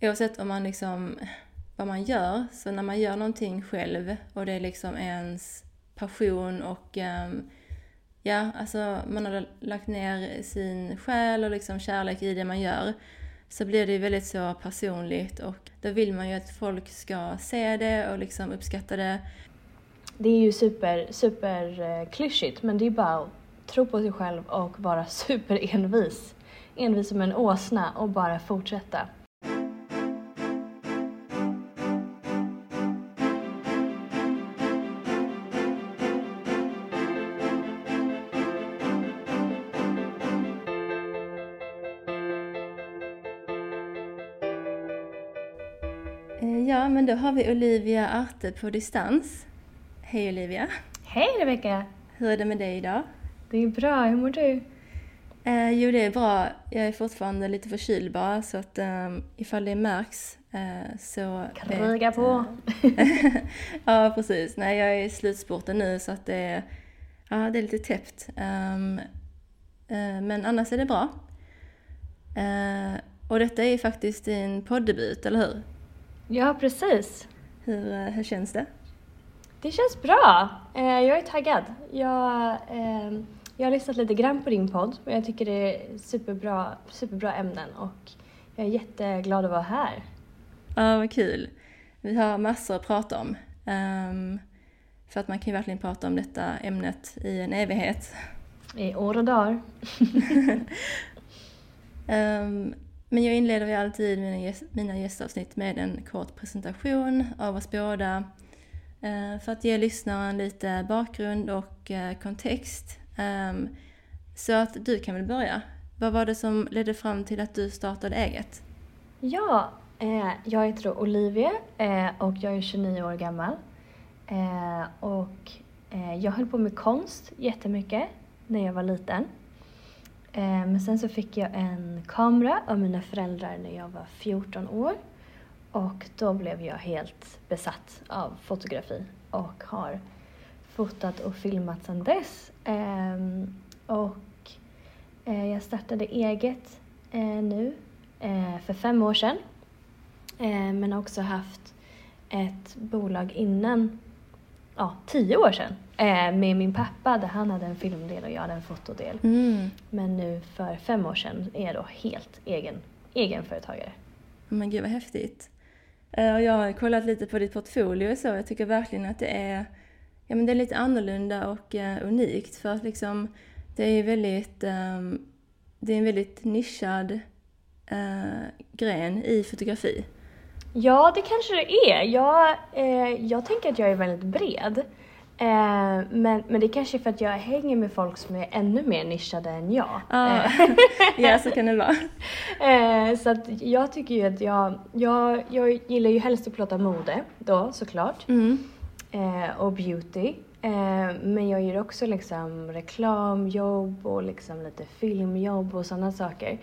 oavsett om man liksom, vad man gör, så när man gör någonting själv och det är liksom ens passion och um, ja, alltså man har lagt ner sin själ och liksom kärlek i det man gör så blir det ju väldigt så personligt och då vill man ju att folk ska se det och liksom uppskatta det. Det är ju super, super eh, klyschigt men det är bara att tro på sig själv och vara super envis. Envis som en åsna och bara fortsätta. Då har vi Olivia Arte på distans. Hej Olivia! Hej Rebecka! Hur är det med dig idag? Det är bra, hur mår du? Eh, jo, det är bra. Jag är fortfarande lite förkyld bara, så att eh, ifall det märks eh, så... Kriga på! ja, precis. Nej, jag är i slutspurten nu så att det är, ja, det är lite täppt. Um, men annars är det bra. Uh, och detta är faktiskt din poddebut, eller hur? Ja, precis. Hur, eh, hur känns det? Det känns bra. Eh, jag är taggad. Jag, eh, jag har lyssnat lite grann på din podd och jag tycker det är superbra, superbra ämnen och jag är jätteglad att vara här. Ja, vad kul. Vi har massor att prata om. Um, för att man kan ju verkligen prata om detta ämnet i en evighet. I år och dagar. Men jag inleder ju alltid mina, gäst, mina gästavsnitt med en kort presentation av oss båda eh, för att ge lyssnaren lite bakgrund och eh, kontext. Ehm, så att du kan väl börja. Vad var det som ledde fram till att du startade eget? Ja, eh, jag heter Olivia och jag är 29 år gammal. och jag höll på med konst jättemycket när jag var liten. Eh, men sen så fick jag en kamera av mina föräldrar när jag var 14 år. Och då blev jag helt besatt av fotografi och har fotat och filmat sedan dess. Ehm, och eh, jag startade eget eh, nu för fem år sedan. Men har också haft ett bolag innan, ja, tio år sedan med min pappa där han hade en filmdel och jag hade en fotodel. Mm. Men nu för fem år sedan är jag då helt egen, egenföretagare. Men gud vad häftigt. Eh, jag har kollat lite på ditt portfolio och så. Jag tycker verkligen att det är, ja, men det är lite annorlunda och uh, unikt för att liksom det är väldigt, um, det är en väldigt nischad uh, gren i fotografi. Ja, det kanske det är. Jag, eh, jag tänker att jag är väldigt bred. Eh, men, men det kanske är för att jag hänger med folk som är ännu mer nischade än jag. Ah. ja, så kan det vara. Eh, så att jag tycker ju att jag, jag, jag gillar ju helst att plåta mode då såklart. Mm. Eh, och beauty. Eh, men jag gör också liksom reklamjobb och liksom lite filmjobb och sådana saker.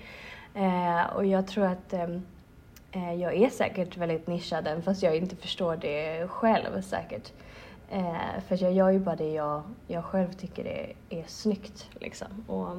Eh, och jag tror att eh, jag är säkert väldigt nischad även fast jag inte förstår det själv säkert. Eh, för jag gör ju bara det jag, jag själv tycker är, är snyggt. Liksom. Och,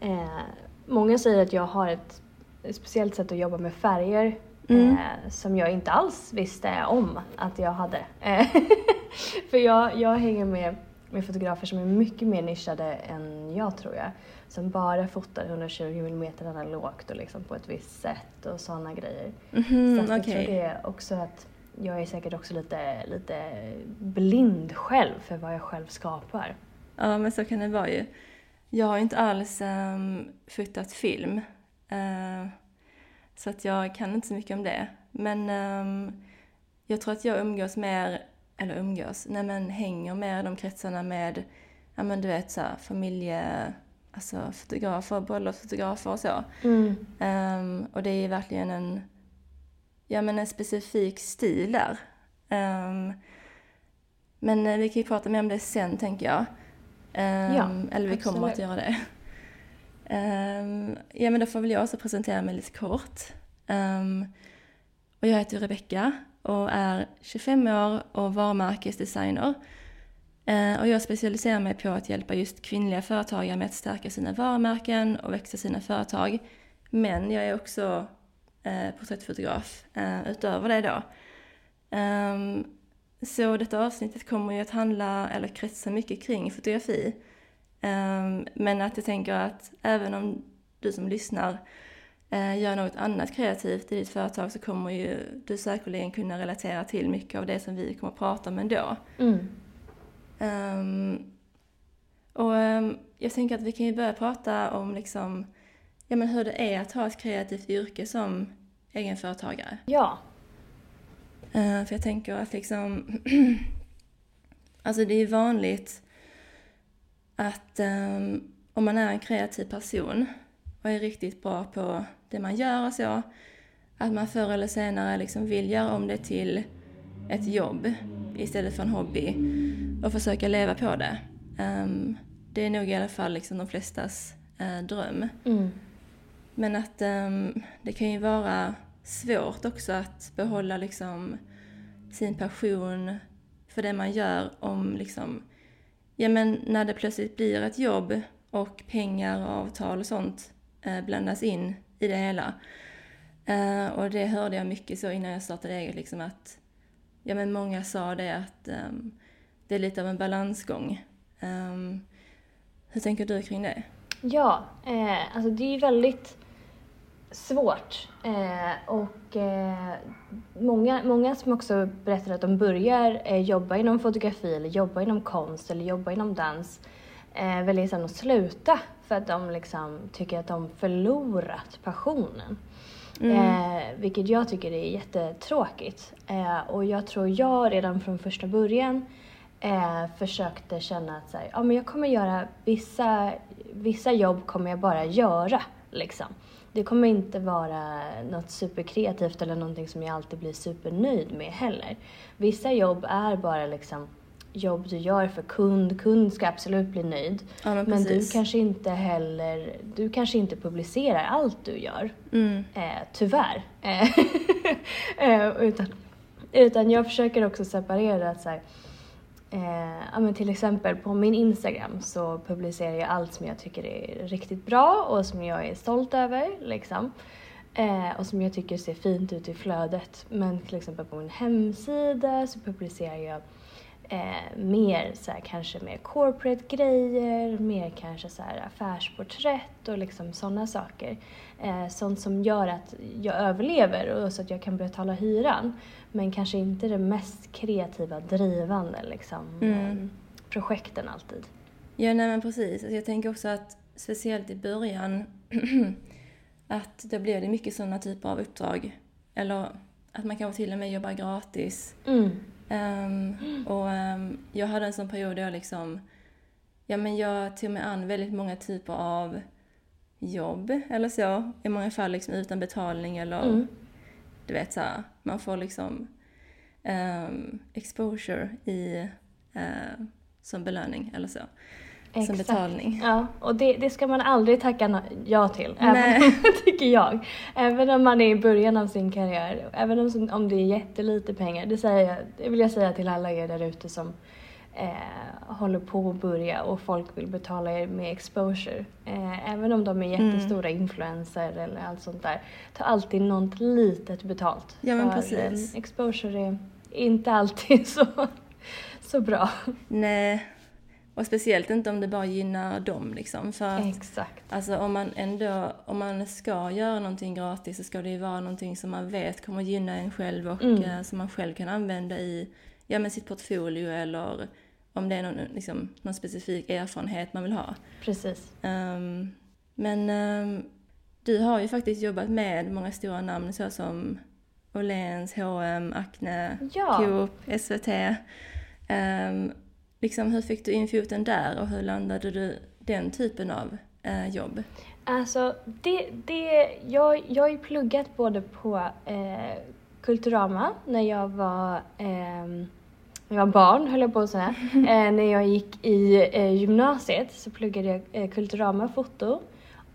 eh, många säger att jag har ett, ett speciellt sätt att jobba med färger mm. eh, som jag inte alls visste om att jag hade. Eh, för jag, jag hänger med, med fotografer som är mycket mer nischade än jag tror jag. Som bara fotar 120 mm analogt och liksom på ett visst sätt och sådana grejer. Mm -hmm, så jag okay. tror det också att jag är säkert också lite, lite blind själv för vad jag själv skapar. Ja, men så kan det vara ju. Jag har inte alls um, fotat film. Uh, så att jag kan inte så mycket om det. Men um, jag tror att jag umgås mer, eller umgås, nej men hänger mer i de kretsarna med, ja men du vet så här, familje, alltså fotografer, bröllopsfotografer och så. Mm. Um, och det är verkligen en ja, men en specifik stil där. Um, men eh, vi kan ju prata mer om det sen, tänker jag. Um, ja, eller vi kommer absolut. att göra det. Um, ja, men då får väl jag också presentera mig lite kort. och jag heter Rebecka och är 25 år och varumärkesdesigner. Uh, och jag specialiserar mig på att hjälpa just kvinnliga företagare med att stärka sina varumärken och växa sina företag. Men jag är också eh, porträttfotograf eh, utöver det då. Um, så detta avsnittet kommer ju att handla, eller kretsa mycket kring fotografi. Um, men att jag tänker att även om du som lyssnar uh, gör något annat kreativt i ditt företag så kommer ju du säkerligen kunna relatera till mycket av det som vi kommer att prata om ändå. Mm. Um, och um, jag tänker att vi kan ju börja prata om liksom, ja, men hur det är att ha ett kreativt yrke som egenföretagare. Ja. Uh, för jag tänker att liksom, alltså det är vanligt att um, om man är en kreativ person och är riktigt bra på det man gör och så, att man förr eller senare liksom vill göra om det till ett jobb istället för en hobby och försöka leva på det. Um, det är nog i alla fall liksom de flestas uh, dröm. Mm. Men att um, det kan ju vara svårt också att behålla liksom sin passion för det man gör om liksom, ja men när det plötsligt blir ett jobb och pengar och avtal och sånt eh, blandas in i det hela. Eh, och det hörde jag mycket så innan jag startade eget liksom att, ja men många sa det att um, det är lite av en balansgång. Um, hur tänker du kring det? Ja, eh, alltså det är ju väldigt svårt. Eh, och eh, många, många som också berättar att de börjar eh, jobba inom fotografi eller jobba inom konst eller jobba inom dans eh, väljer sedan att sluta för att de liksom tycker att de förlorat passionen. Mm. Eh, vilket jag tycker är jättetråkigt. Eh, och jag tror jag redan från första början eh, försökte känna att så här, ja, men jag kommer göra vissa, vissa jobb kommer jag bara göra. Liksom. Det kommer inte vara något superkreativt eller någonting som jag alltid blir supernöjd med heller. Vissa jobb är bara liksom jobb du gör för kund. Kund ska absolut bli nöjd. Ja, men, men du kanske inte heller, du kanske inte publicerar allt du gör. Mm. Eh, tyvärr. Eh, eh, utan, utan jag försöker också separera att så här, Eh, ja, men till exempel på min Instagram så publicerar jag allt som jag tycker är riktigt bra och som jag är stolt över. Liksom. Eh, och som jag tycker ser fint ut i flödet. Men till exempel på min hemsida så publicerar jag eh, mer så här, kanske mer corporate grejer, mer kanske så här affärsporträtt och liksom sådana saker. Eh, sånt som gör att jag överlever och så att jag kan betala hyran. Men kanske inte det mest kreativa, drivande liksom, mm. eh, projekten alltid. Ja, nej men precis. Alltså, jag tänker också att speciellt i början att då blir det mycket sådana typer av uppdrag. Eller att man kanske till och med jobbar gratis. Mm. Um, och um, jag hade en sån period där jag liksom, ja men jag tog mig an väldigt många typer av jobb eller så. I många fall liksom utan betalning eller mm. Du vet såhär, man får liksom um, exposure i, uh, som belöning eller så. Exakt. Som betalning. Ja, och det, det ska man aldrig tacka ja till, även, tycker jag. Även om man är i början av sin karriär, även om, om det är jättelite pengar. Det, säger jag, det vill jag säga till alla er där ute som eh, håller på att börja och folk vill betala er med exposure. Eh, även om de är mm. jättestora mm. influencer eller allt sånt där. Ta alltid något litet betalt. Ja men för, precis. Eh, exposure är inte alltid så, så bra. Nej. Och speciellt inte om det bara gynnar dem liksom. För att, Exakt. Alltså om man ändå, om man ska göra någonting gratis så ska det ju vara någonting som man vet kommer gynna en själv och mm. eh, som man själv kan använda i ja, men sitt portfolio eller om det är någon, liksom, någon specifik erfarenhet man vill ha. Precis. Um, men um, du har ju faktiskt jobbat med många stora namn såsom Åhléns, H&M, Acne, ja. Coop, SVT. Um, liksom, hur fick du in foten där och hur landade du den typen av uh, jobb? Alltså, det, det, jag, jag har ju pluggat både på eh, Kulturama när jag var eh, jag var barn, höll jag på att säga. eh, när jag gick i eh, gymnasiet så pluggade jag eh, Kulturama foto.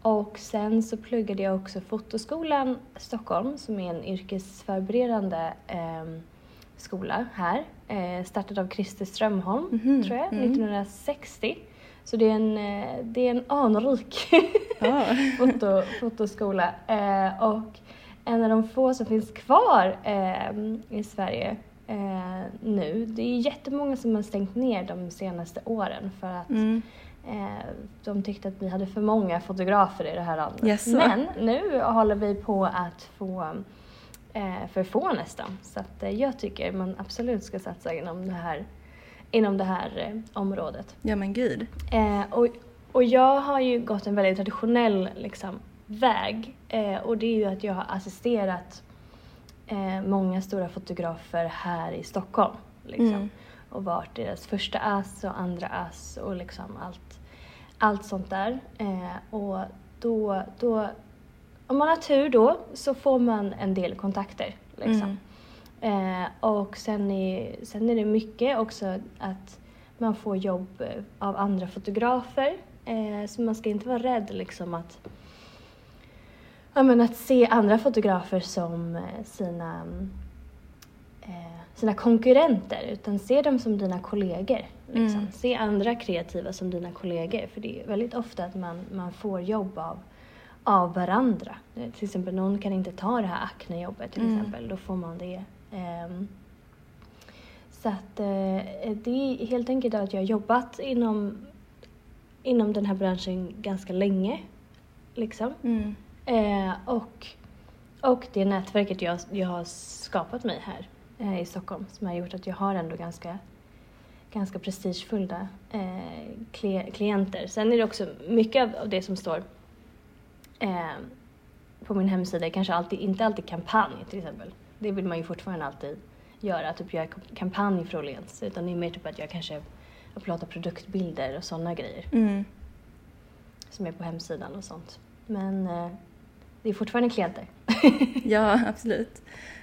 Och sen så pluggade jag också Fotoskolan Stockholm som är en yrkesförberedande ehm, skola här. Eh, startad av Christer Strömholm, mm -hmm. tror jag, mm. 1960. Så det är en, eh, det är en anrik ah. foto, fotoskola. Eh, och en av de få som finns kvar eh, i Sverige eh, nu. Det är jättemånga som har stängt ner de senaste åren för att Mm. eh, de tyckte att vi hade för många fotografer i det här landet. Jaså? Men nu håller vi på att få eh, för få nästan. Så att, eh, jag tycker man absolut ska satsa inom det här, inom det här eh, området. Ja men gud. Eh, och, och jag har ju gått en väldigt traditionell liksom, väg och det är ju att jag har assisterat eh, många stora fotografer här i Stockholm. Liksom. Mm. Och varit deras första ass och andra ass och liksom allt, allt sånt där. Eh, och då, då, om man har tur då så får man en del kontakter. Liksom. Eh, och sen är, sen är det mycket också att man får jobb av andra fotografer. Eh, så man ska inte vara rädd liksom att, ja, men att se andra fotografer som eh, sina, eh, sina konkurrenter utan se dem som dina kollegor. Liksom. Mm. Se andra kreativa som dina kollegor för det är väldigt ofta att man, man får jobb av, av varandra. Eh, Till exempel någon kan inte ta det här Acne-jobbet till Mm. exempel, då får man det. Ehm, så att det är helt enkelt att jag har jobbat inom, inom den här branschen ganska länge. Liksom. Mm. Eh, och, och det nätverket jag, jag har skapat mig här eh, i Stockholm som har gjort att jag har ändå ganska, ganska prestigefulla eh, kli- klienter. Sen är det också mycket av- det som står eh, på min hemsida kanske alltid, inte alltid kampanj till exempel. Det vill man ju fortfarande alltid göra, typ göra kampanj för Åhléns. Utan det är mer typ att jag kanske upplåter produktbilder och sådana grejer Mm. som är på hemsidan och sånt. Men eh, det är fortfarande klienter. Ja, absolut.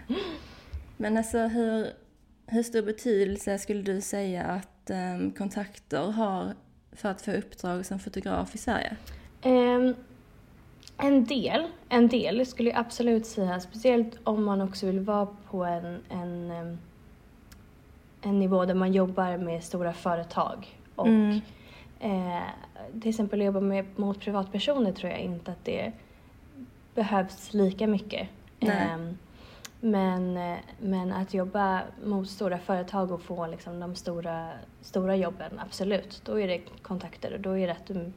Men alltså hur, hur stor betydelse skulle du säga att ehm, kontakter har för att få uppdrag som fotograf i Sverige? Ehm, en del, en del skulle jag absolut säga, speciellt om man också vill vara på en, en, ehm, en nivå där man jobbar med stora företag. Och Mm. eh, till exempel att jobba med, mot privatpersoner tror jag inte att det behövs lika mycket. Ehm, men, men att jobba mot stora företag och få liksom de stora, stora jobben, absolut. Då är det kontakter och då är det att du,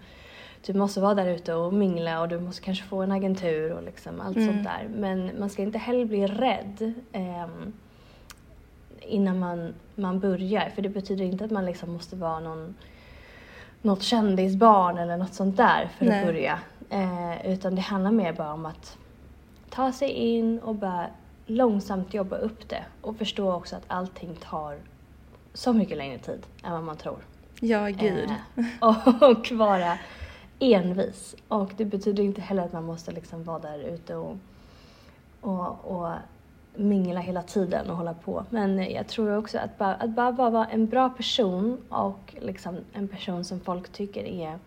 du måste vara där ute och mingla och du måste kanske få en agentur och liksom allt Mm. sånt där. Men man ska inte heller bli rädd ehm, innan man, man börjar. För det betyder inte att man liksom måste vara någon, något kändisbarn eller något sånt där för Nej. att börja. Eh, utan det handlar mer bara om att ta sig in och bara långsamt jobba upp det och förstå också att allting tar så mycket längre tid än vad man tror. Ja, gud. Eh, och vara envis. Och det betyder inte heller att man måste liksom vara där ute och, och, och mingla hela tiden och hålla på. Men jag tror också att bara, att bara vara en bra person och liksom en person som folk tycker är,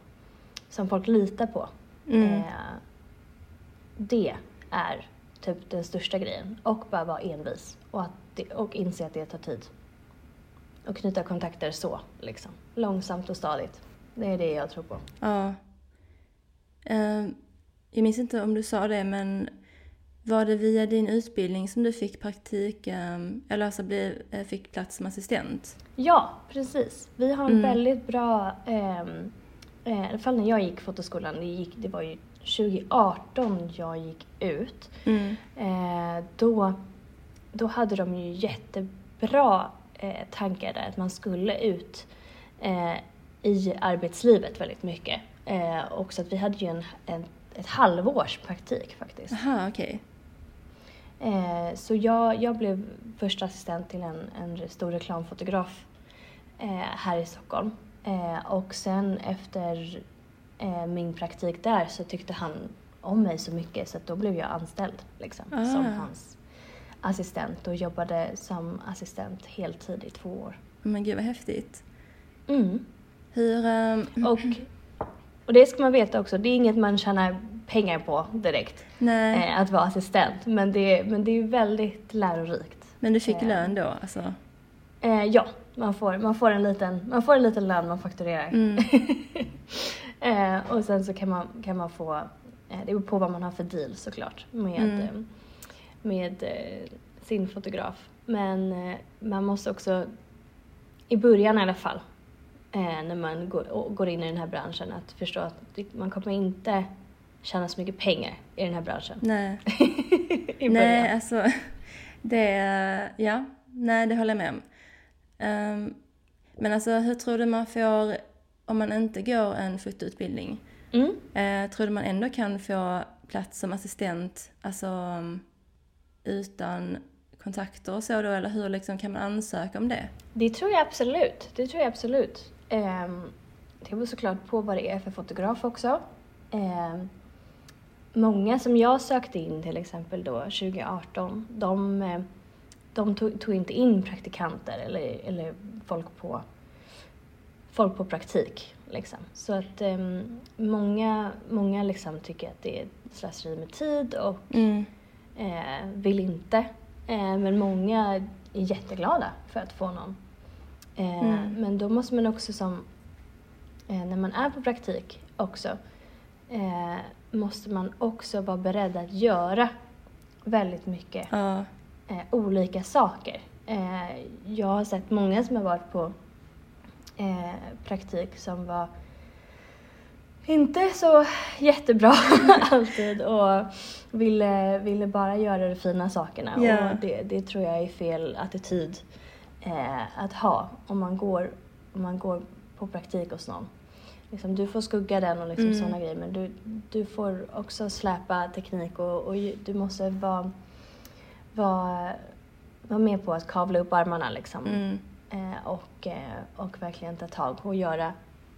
som folk litar på. Mm. Eh, det är typ den största grejen. Och bara vara envis och, att det, och inse att det tar tid. Och knyta kontakter så, liksom. Långsamt och stadigt. Det är det jag tror på. Ja. Ehm, jag minns inte om du sa det, men var det via din utbildning som du fick praktik, ehm, eller alltså blev, eh, fick plats som assistent? Ja, precis. Vi har en Mm. väldigt bra, eh, i alla fall när jag gick fotoskolan, det, gick, det var ju 2018 jag gick ut. Mm. Eh, då, då hade de ju jättebra eh, tankar där, att man skulle ut eh, i arbetslivet väldigt mycket. Eh, och så att vi hade ju en, en, ett halvårs praktik faktiskt. Aha. Eh, så jag, jag blev första assistent till en, en stor reklamfotograf eh, här i Stockholm. Eh, och sen efter eh, min praktik där så tyckte han om mig så mycket så då blev jag anställd liksom, Ah. som hans assistent och jobbade som assistent heltid i två år. Men gud vad häftigt. Mm. Hur... ehm, Och, och det ska man veta också, det är inget man tjänar pengar på direkt, eh, att vara assistent. Men det, men det är väldigt lärorikt. men du fick eh, lön då alltså? Eh, ja, man får, man, får en liten, man får en liten lön man fakturerar. Mm. eh, och sen så kan man, kan man få, eh, det beror på vad man har för deal såklart, med, Mm. eh, med eh, sin fotograf. Men eh, man måste också, i början i alla fall, eh, när man går, går in i den här branschen, att förstå att man kommer inte tjäna så mycket pengar i den här branschen. Nej. Nej, alltså det, ja, nej det håller jag med om. Um, men alltså hur tror du man får, om man inte går en fotoutbildning, mm. uh, tror du man ändå kan få plats som assistent, alltså um, utan kontakter och så då, eller hur liksom kan man ansöka om det? Det tror jag absolut, det tror jag absolut. Um, det beror såklart på vad det är för fotograf också. Um, många som jag sökte in till exempel då 2018, de, eh, de tog, tog inte in praktikanter eller, eller folk på folk på praktik. Liksom. Så att um, många, många liksom tycker att det är slöseri med tid och mm. eh, vill inte. Eh, men många är jätteglada för att få någon. Eh, mm. Men då måste man också som, eh, när man är på praktik också, eh, måste man också vara beredd att göra väldigt mycket uh. Olika saker. jag har sett många som har varit på eh, praktik som var inte så jättebra alltid och ville, ville bara göra de fina sakerna. Yeah. Och det, det tror jag är fel attityd eh, att ha om man, går, om man går på praktik hos någon. Liksom, du får skugga den och liksom mm. sådana grejer men du, du får också släpa teknik och, och du måste vara, vara, vara med på att kavla upp armarna liksom. Mm. Eh, och, eh, och verkligen ta tag och göra,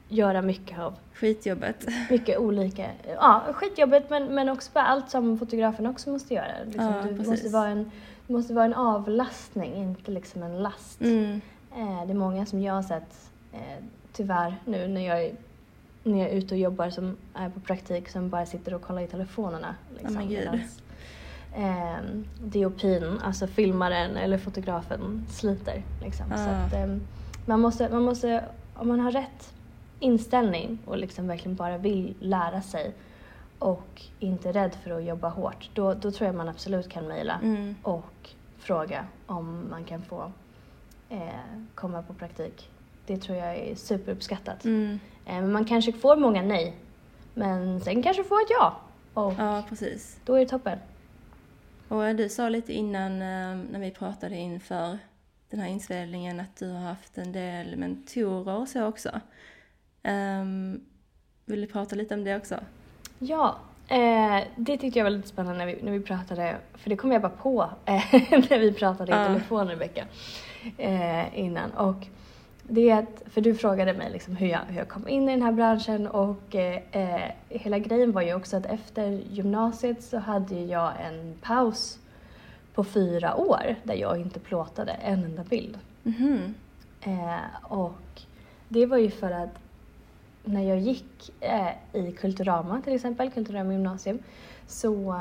göra mycket av skitjobbet. Mycket olika, ja skitjobbet men, men också allt som fotografen också måste göra. Liksom, ja, du måste vara, en, du måste vara en avlastning, inte liksom en last. Mm. Eh, det är många som jag har sett, tyvärr nu när jag är när jag är ute och jobbar som är på praktik som bara sitter och kollar i telefonerna. Liksom, oh eh, diopin, alltså filmaren eller fotografen sliter. Liksom. Ah. Så att, eh, man, måste, man måste, om man har rätt inställning och liksom verkligen bara vill lära sig och inte är rädd för att jobba hårt, då, då tror jag man absolut kan mejla mm. och fråga om man kan få eh, komma på praktik. Det tror jag är superuppskattat. Mm. Eh, man kanske får många nej, men sen kanske får ett ja. Och ja, precis. då är det toppen. Och du sa lite innan eh, när vi pratade inför den här inspelningen att du har haft en del mentorer och så också. Um, vill du prata lite om det också? Ja, eh, det tyckte jag var lite spännande när vi, när vi pratade, för det kom jag bara på eh, när vi pratade i uh. telefon Rebecka eh, innan. Och det är att, för du frågade mig liksom hur, jag, hur jag kom in i den här branschen och eh, eh, hela grejen var ju också att efter gymnasiet så hade jag en paus på fyra år där jag inte plåtade en enda bild. Mm -hmm. eh, och det var ju för att när jag gick eh, i Kulturama till exempel, Kulturama gymnasium, så,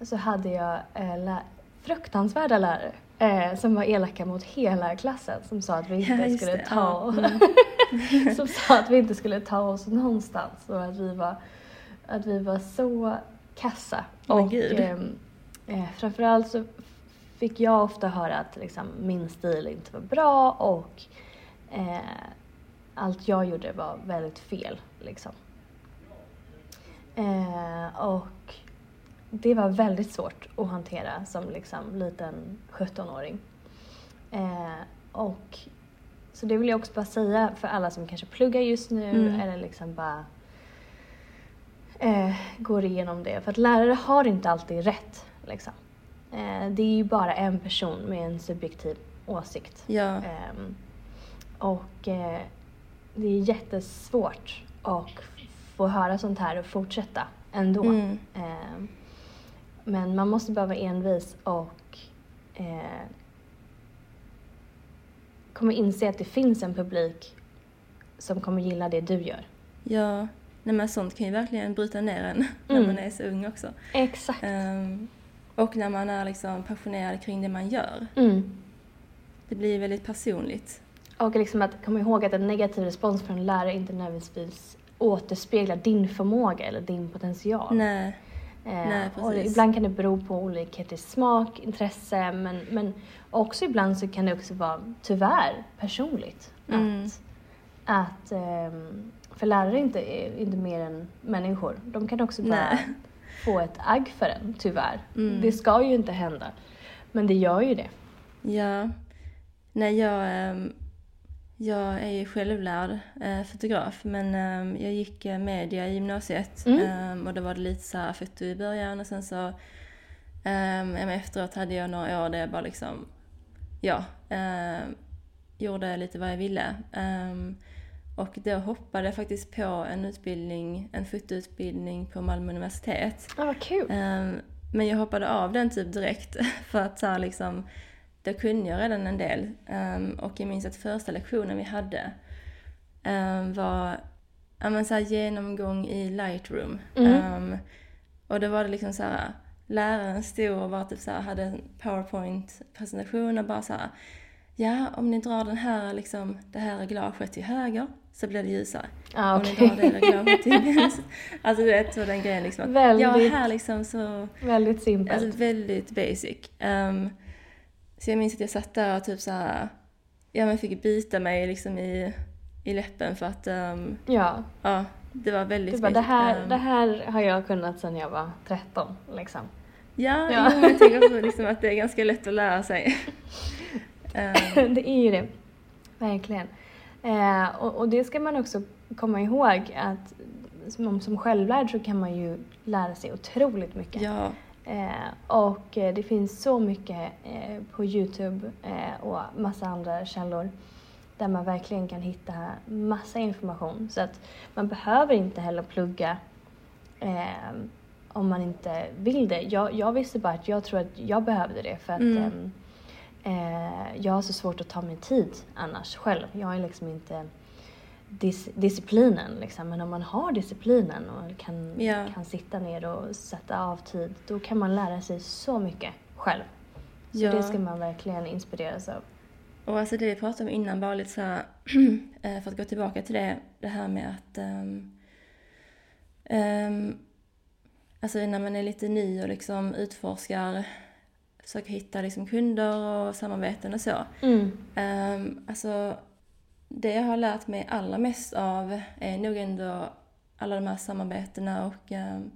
så hade jag eh, fruktansvärda lärare eh, som var elaka mot hela klassen som sa att vi inte ja, skulle ta ja. mm. som sa att vi inte skulle ta oss någonstans och att vi var, att vi var så kassa. Oh, och ehm, eh, framförallt så fick jag ofta höra att liksom, min stil inte var bra och eh, allt jag gjorde var väldigt fel. Liksom. Eh, och det var väldigt svårt att hantera som liksom liten 17-åring. Eh, och så det vill jag också bara säga för alla som kanske pluggar just nu mm. eller liksom bara eh, går igenom det. För att lärare har inte alltid rätt. Liksom. Eh, det är ju bara en person med en subjektiv åsikt. Ja. Ehm, och eh, det är jättesvårt att få höra sånt här och fortsätta ändå. Mm. Men man måste bara vara envis och eh, kommer inse att det finns en publik som kommer gilla det du gör. Ja, nej men sånt kan ju verkligen bryta ner en när mm. man är så ung också. Exakt. Um, och när man är liksom passionerad kring det man gör. Mm. Det blir väldigt personligt. Och liksom att komma ihåg att en negativ respons från en lärare inte nödvändigtvis återspeglar din förmåga eller din potential. Nej. Eh, Nej, och ibland kan det bero på olikhet i smak, intresse, men, men också ibland så kan det också vara, tyvärr, personligt. Mm. Att, att ehm, för lärare är inte, är inte mer än människor. De kan också bara Nej. få ett agg för en, tyvärr. Mm. Det ska ju inte hända. Men det gör ju det. Ja. Nej, jag, ehm, jag är ju självlärd eh, fotograf men ehm, jag gick eh, media i gymnasiet Mm. ehm, och då var det lite så här foto i början och sen så um, efteråt hade jag några år där jag bara liksom, ja, ehm, gjorde lite vad jag ville. Ehm, och då hoppade jag faktiskt på en utbildning, en fotoutbildning på Malmö universitet. Ja, vad kul. Ehm, men jag hoppade av den typ direkt för att så här, liksom, då kunde jag redan en del. Ehm, och jag minns att första lektionen vi hade ehm, var men så här, genomgång i Lightroom. Mm. Ehm, och då var det liksom så här, läraren stod och bara typ så här, hade en powerpoint-presentation och bara så här, ja om ni drar den här, liksom, det här reglaget till höger så blir det ljusare. Ja, Om okej. ni drar det reglaget till vänster. Alltså du vet så den grejen liksom. Väldigt- Ja, här liksom så, Väldigt simpelt. alltså väldigt basic. Ehm, så jag minns att jag satt där och typ så här, ja men fick bita mig liksom i, i läppen för att, ehm, ja. ja, det var väldigt Du bara, det här, Ehm, det här har jag kunnat sedan jag var 13, liksom. Ja, Ja. Jo, jag tänker också liksom att det är ganska lätt att lära sig. Ehm, det är ju det. Verkligen. Eh, och, och det ska man också komma ihåg att som, som självlärd så kan man ju lära sig otroligt mycket. ja, och eh, det finns så mycket eh, på Youtube eh, och massa andra källor där man verkligen kan hitta massa information. Så att man behöver inte heller plugga eh, om man inte vill det. Jag, jag visste bara att jag tror att jag behövde det för att Mm. eh, jag har så svårt att ta mig tid annars själv. Jag ju liksom inte dis disciplinen liksom. Men om man har disciplinen och kan, Ja. kan sitta ner och sätta av tid, då kan man lära sig så mycket själv. Så Ja. det ska man verkligen inspireras av. och alltså det vi pratade om innan bara lite så här, eh, för att gå tillbaka till det, det här med att ehm, ehm, Alltså när man är lite ny och liksom utforskar, försöker hitta liksom kunder och samarbeten och så. Mm. Um, alltså, det jag har lärt mig allra mest av är nog ändå alla de här samarbetena och um,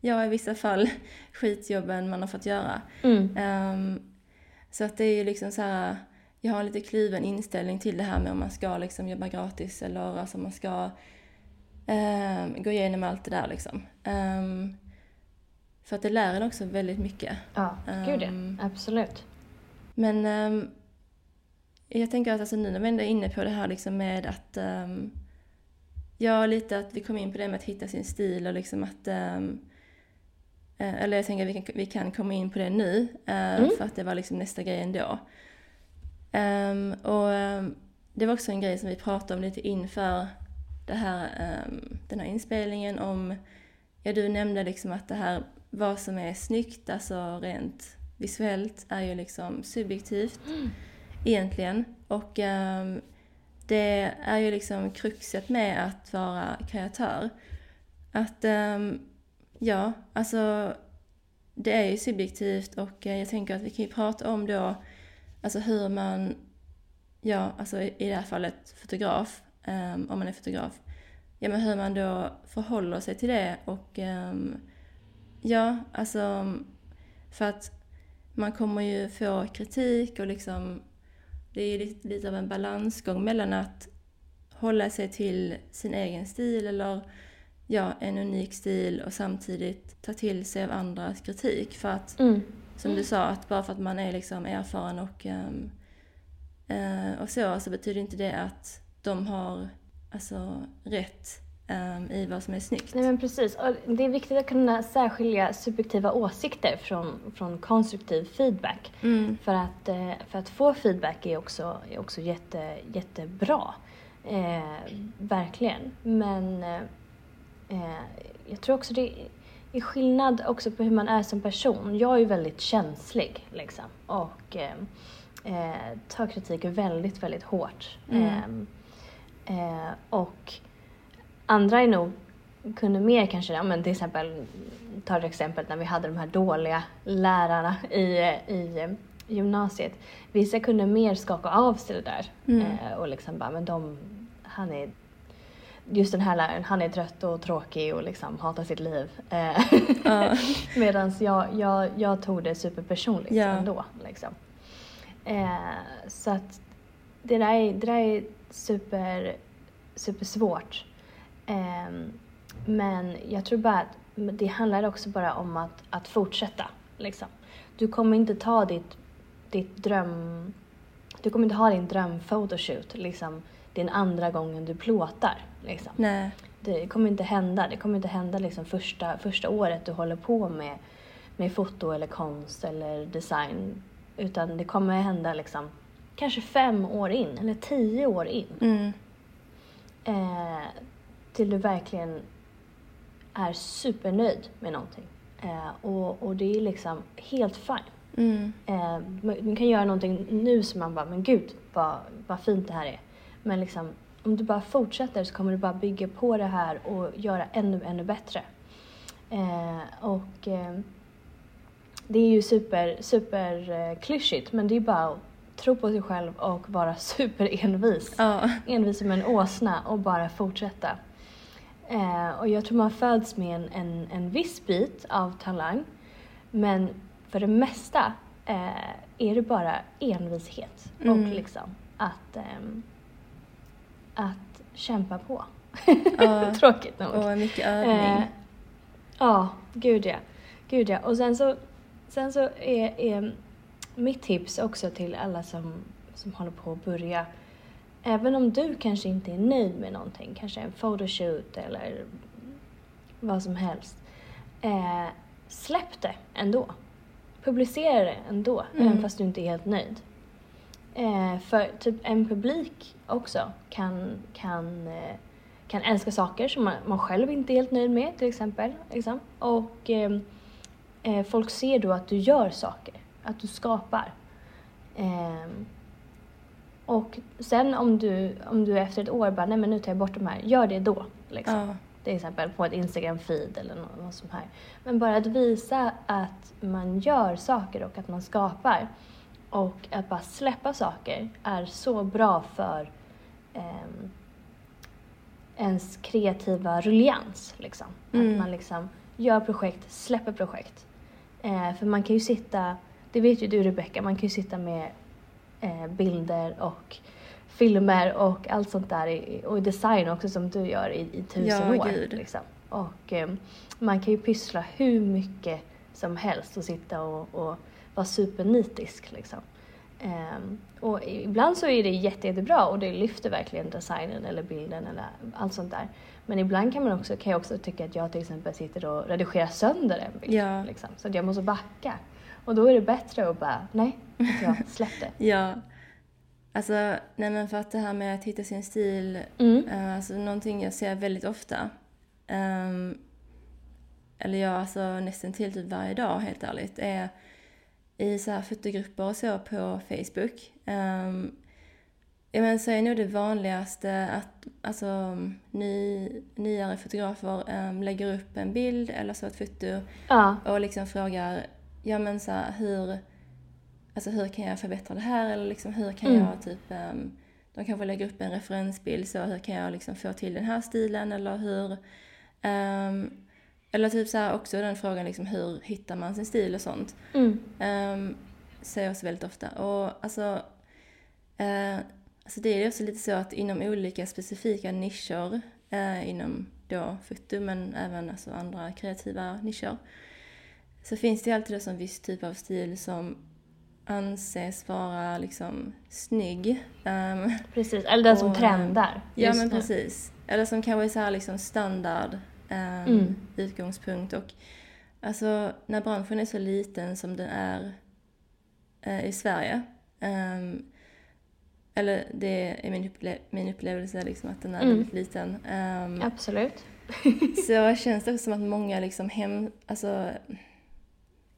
ja, i vissa fall skitjobben man har fått göra. Mm. Um, så att det är ju liksom så här, jag har en lite kluven inställning till det här med om man ska liksom jobba gratis eller alltså man ska um, gå igenom allt det där liksom. Um, för att det lär en också väldigt mycket. Ja, gud ja. Ehm, Absolut. Men ehm, jag tänker att alltså, nu när vi ändå är inne på det här liksom med att um, Ja, lite att vi kom in på det med att hitta sin stil och liksom att eh, Eller jag tänker att vi kan, vi kan komma in på det nu eh, Mm. för att det var liksom nästa grej ändå. Ehm, och ehm, det var också en grej som vi pratade om lite inför det här, den här inspelningen om Ja, du nämnde liksom att det här vad som är snyggt, alltså rent visuellt, är ju liksom subjektivt egentligen. Och um, det är ju liksom kruxet med att vara kreatör. Att, um, ja, alltså det är ju subjektivt och eh, jag tänker att vi kan ju prata om då, alltså hur man, ja, alltså i i det här fallet fotograf, um, om man är fotograf, ja men hur man då förhåller sig till det och ja, alltså för att man kommer ju få kritik och liksom det är lite, lite av en balansgång mellan att hålla sig till sin egen stil eller ja, en unik stil och samtidigt ta till sig av andras kritik. För att, Mm. som du sa, att bara för att man är liksom erfaren och, ehm, eh, och så, så betyder inte det att de har alltså, rätt ehm, i vad som är snyggt. Nej men precis. Och det är viktigt att kunna särskilja subjektiva åsikter från, från konstruktiv feedback. Mm, För att, eh, för att få feedback är också, är också jätte, jättebra. Eh, verkligen. Men eh, eh, jag tror också det är skillnad också på hur man är som person. Jag är ju väldigt känslig liksom. Och eh, eh, tar kritik väldigt, väldigt hårt. Mm. Eh, eh, och andra är nog kunde mer kanske, ja men till exempel, tar ett exempel när vi hade de här dåliga lärarna i, i gymnasiet. Vissa kunde mer skaka av sig det där mm. eh, och liksom bara, men de, han är just den här läraren, han är trött och tråkig och liksom hatar sitt liv. Uh. Medan jag, jag, jag tog det superpersonligt ja. ändå. Liksom. Uh, så att det där är, det där är super, super svårt. Men jag tror bara att det handlar också bara om att, att fortsätta. Liksom. Du kommer inte ta ditt, ditt dröm... Du kommer inte ha din drömphotoshoot liksom, din andra gången du plåtar. Liksom. Nej. Det kommer inte hända. Det kommer inte hända liksom första, första året du håller på med, med foto eller konst eller design. Utan det kommer hända liksom kanske fem år in eller tio år in. Mm. Eh, till du verkligen är supernöjd med någonting. Eh, och, och det är liksom helt fine. Mm. Eh, man kan göra någonting nu som man bara, men gud vad, vad fint det här är. Men liksom, om du bara fortsätter så kommer du bara bygga på det här och göra ännu, ännu bättre. Eh, och eh, det är ju super, super eh, klyschigt men det är bara att tro på sig själv och vara superenvis. Ja. Envis som en åsna och bara fortsätta. Eh, och jag tror man föds med en, en, en viss bit av talang men för det mesta eh, är det bara envishet mm. och liksom att ehm, att kämpa på. Uh, Tråkigt nog. Och mycket övning. Eh, ja, gud ja. Gud ja. Och sen så, sen så är, är mitt tips också till alla som, som håller på att börja Även om du kanske inte är nöjd med någonting, kanske en photoshoot eller vad som helst. Eh, släpp det ändå. Publicera det ändå, mm. även fast du inte är helt nöjd. Eh, för typ en publik också kan, kan, eh, kan älska saker som man, man, själv inte är helt nöjd med till exempel. Liksom. Och eh, eh folk ser då att du gör saker, att du skapar. Och sen om du, om du efter ett år bara, nej men nu tar jag bort de här, gör det då. Liksom. Ja. Till exempel på ett Instagram-feed eller något, något sånt här. Men bara att visa att man gör saker och att man skapar. Och att bara släppa saker är så bra för eh, ens kreativa rullians. Liksom. Mm. Att man liksom gör projekt, släpper projekt. Eh, för man kan ju sitta, det vet ju du Rebecca, man kan ju sitta med bilder och filmer och allt sånt där i, och design också som du gör i, i tusen ja, år. Gud. Liksom. Och eh, man kan ju pyssla hur mycket som helst och sitta och, och vara supernitisk liksom. Um, och ibland så är det jätte, jättebra och det lyfter verkligen designen eller bilden eller allt sånt där. Men ibland kan, man också, kan jag också tycka att jag till exempel sitter och redigerar sönder en bild. Ja. Liksom, så att jag måste backa. Och då är det bättre att bara, nej, jag släpp det. ja. Alltså, nej men för att det här med att hitta sin stil, mm. uh, alltså någonting jag ser väldigt ofta. Um, eller jag alltså nästan till typ varje dag helt ärligt, är i så här fotogrupper och så på Facebook. Um, ja, men så är nog det vanligaste att alltså, ny, nyare fotografer um, lägger upp en bild eller så ett foto ja. och liksom frågar ja men så här, hur, alltså, hur kan jag förbättra det här eller liksom hur kan mm. jag typ um, de kanske lägger upp en referensbild så hur kan jag liksom få till den här stilen eller hur um, eller typ så också den frågan liksom hur hittar man sin stil och sånt. Mm. Um, jag också väldigt ofta. Och alltså, uh, alltså det är också lite så att inom olika specifika nischer, uh, inom då foto men även alltså andra kreativa nischer, så finns det alltid en viss typ av stil som anses vara liksom snygg. Um, precis, eller den som trendar. Ja men nu. precis. Eller som kanske är så här liksom standard eh, mm. utgångspunkt. Och alltså när branschen är så liten som den är eh, i Sverige, eh, eller det är min, upple min upplevelse liksom att den är mm. väldigt liten. Um, Absolut. så känns det också som att många liksom hem, alltså,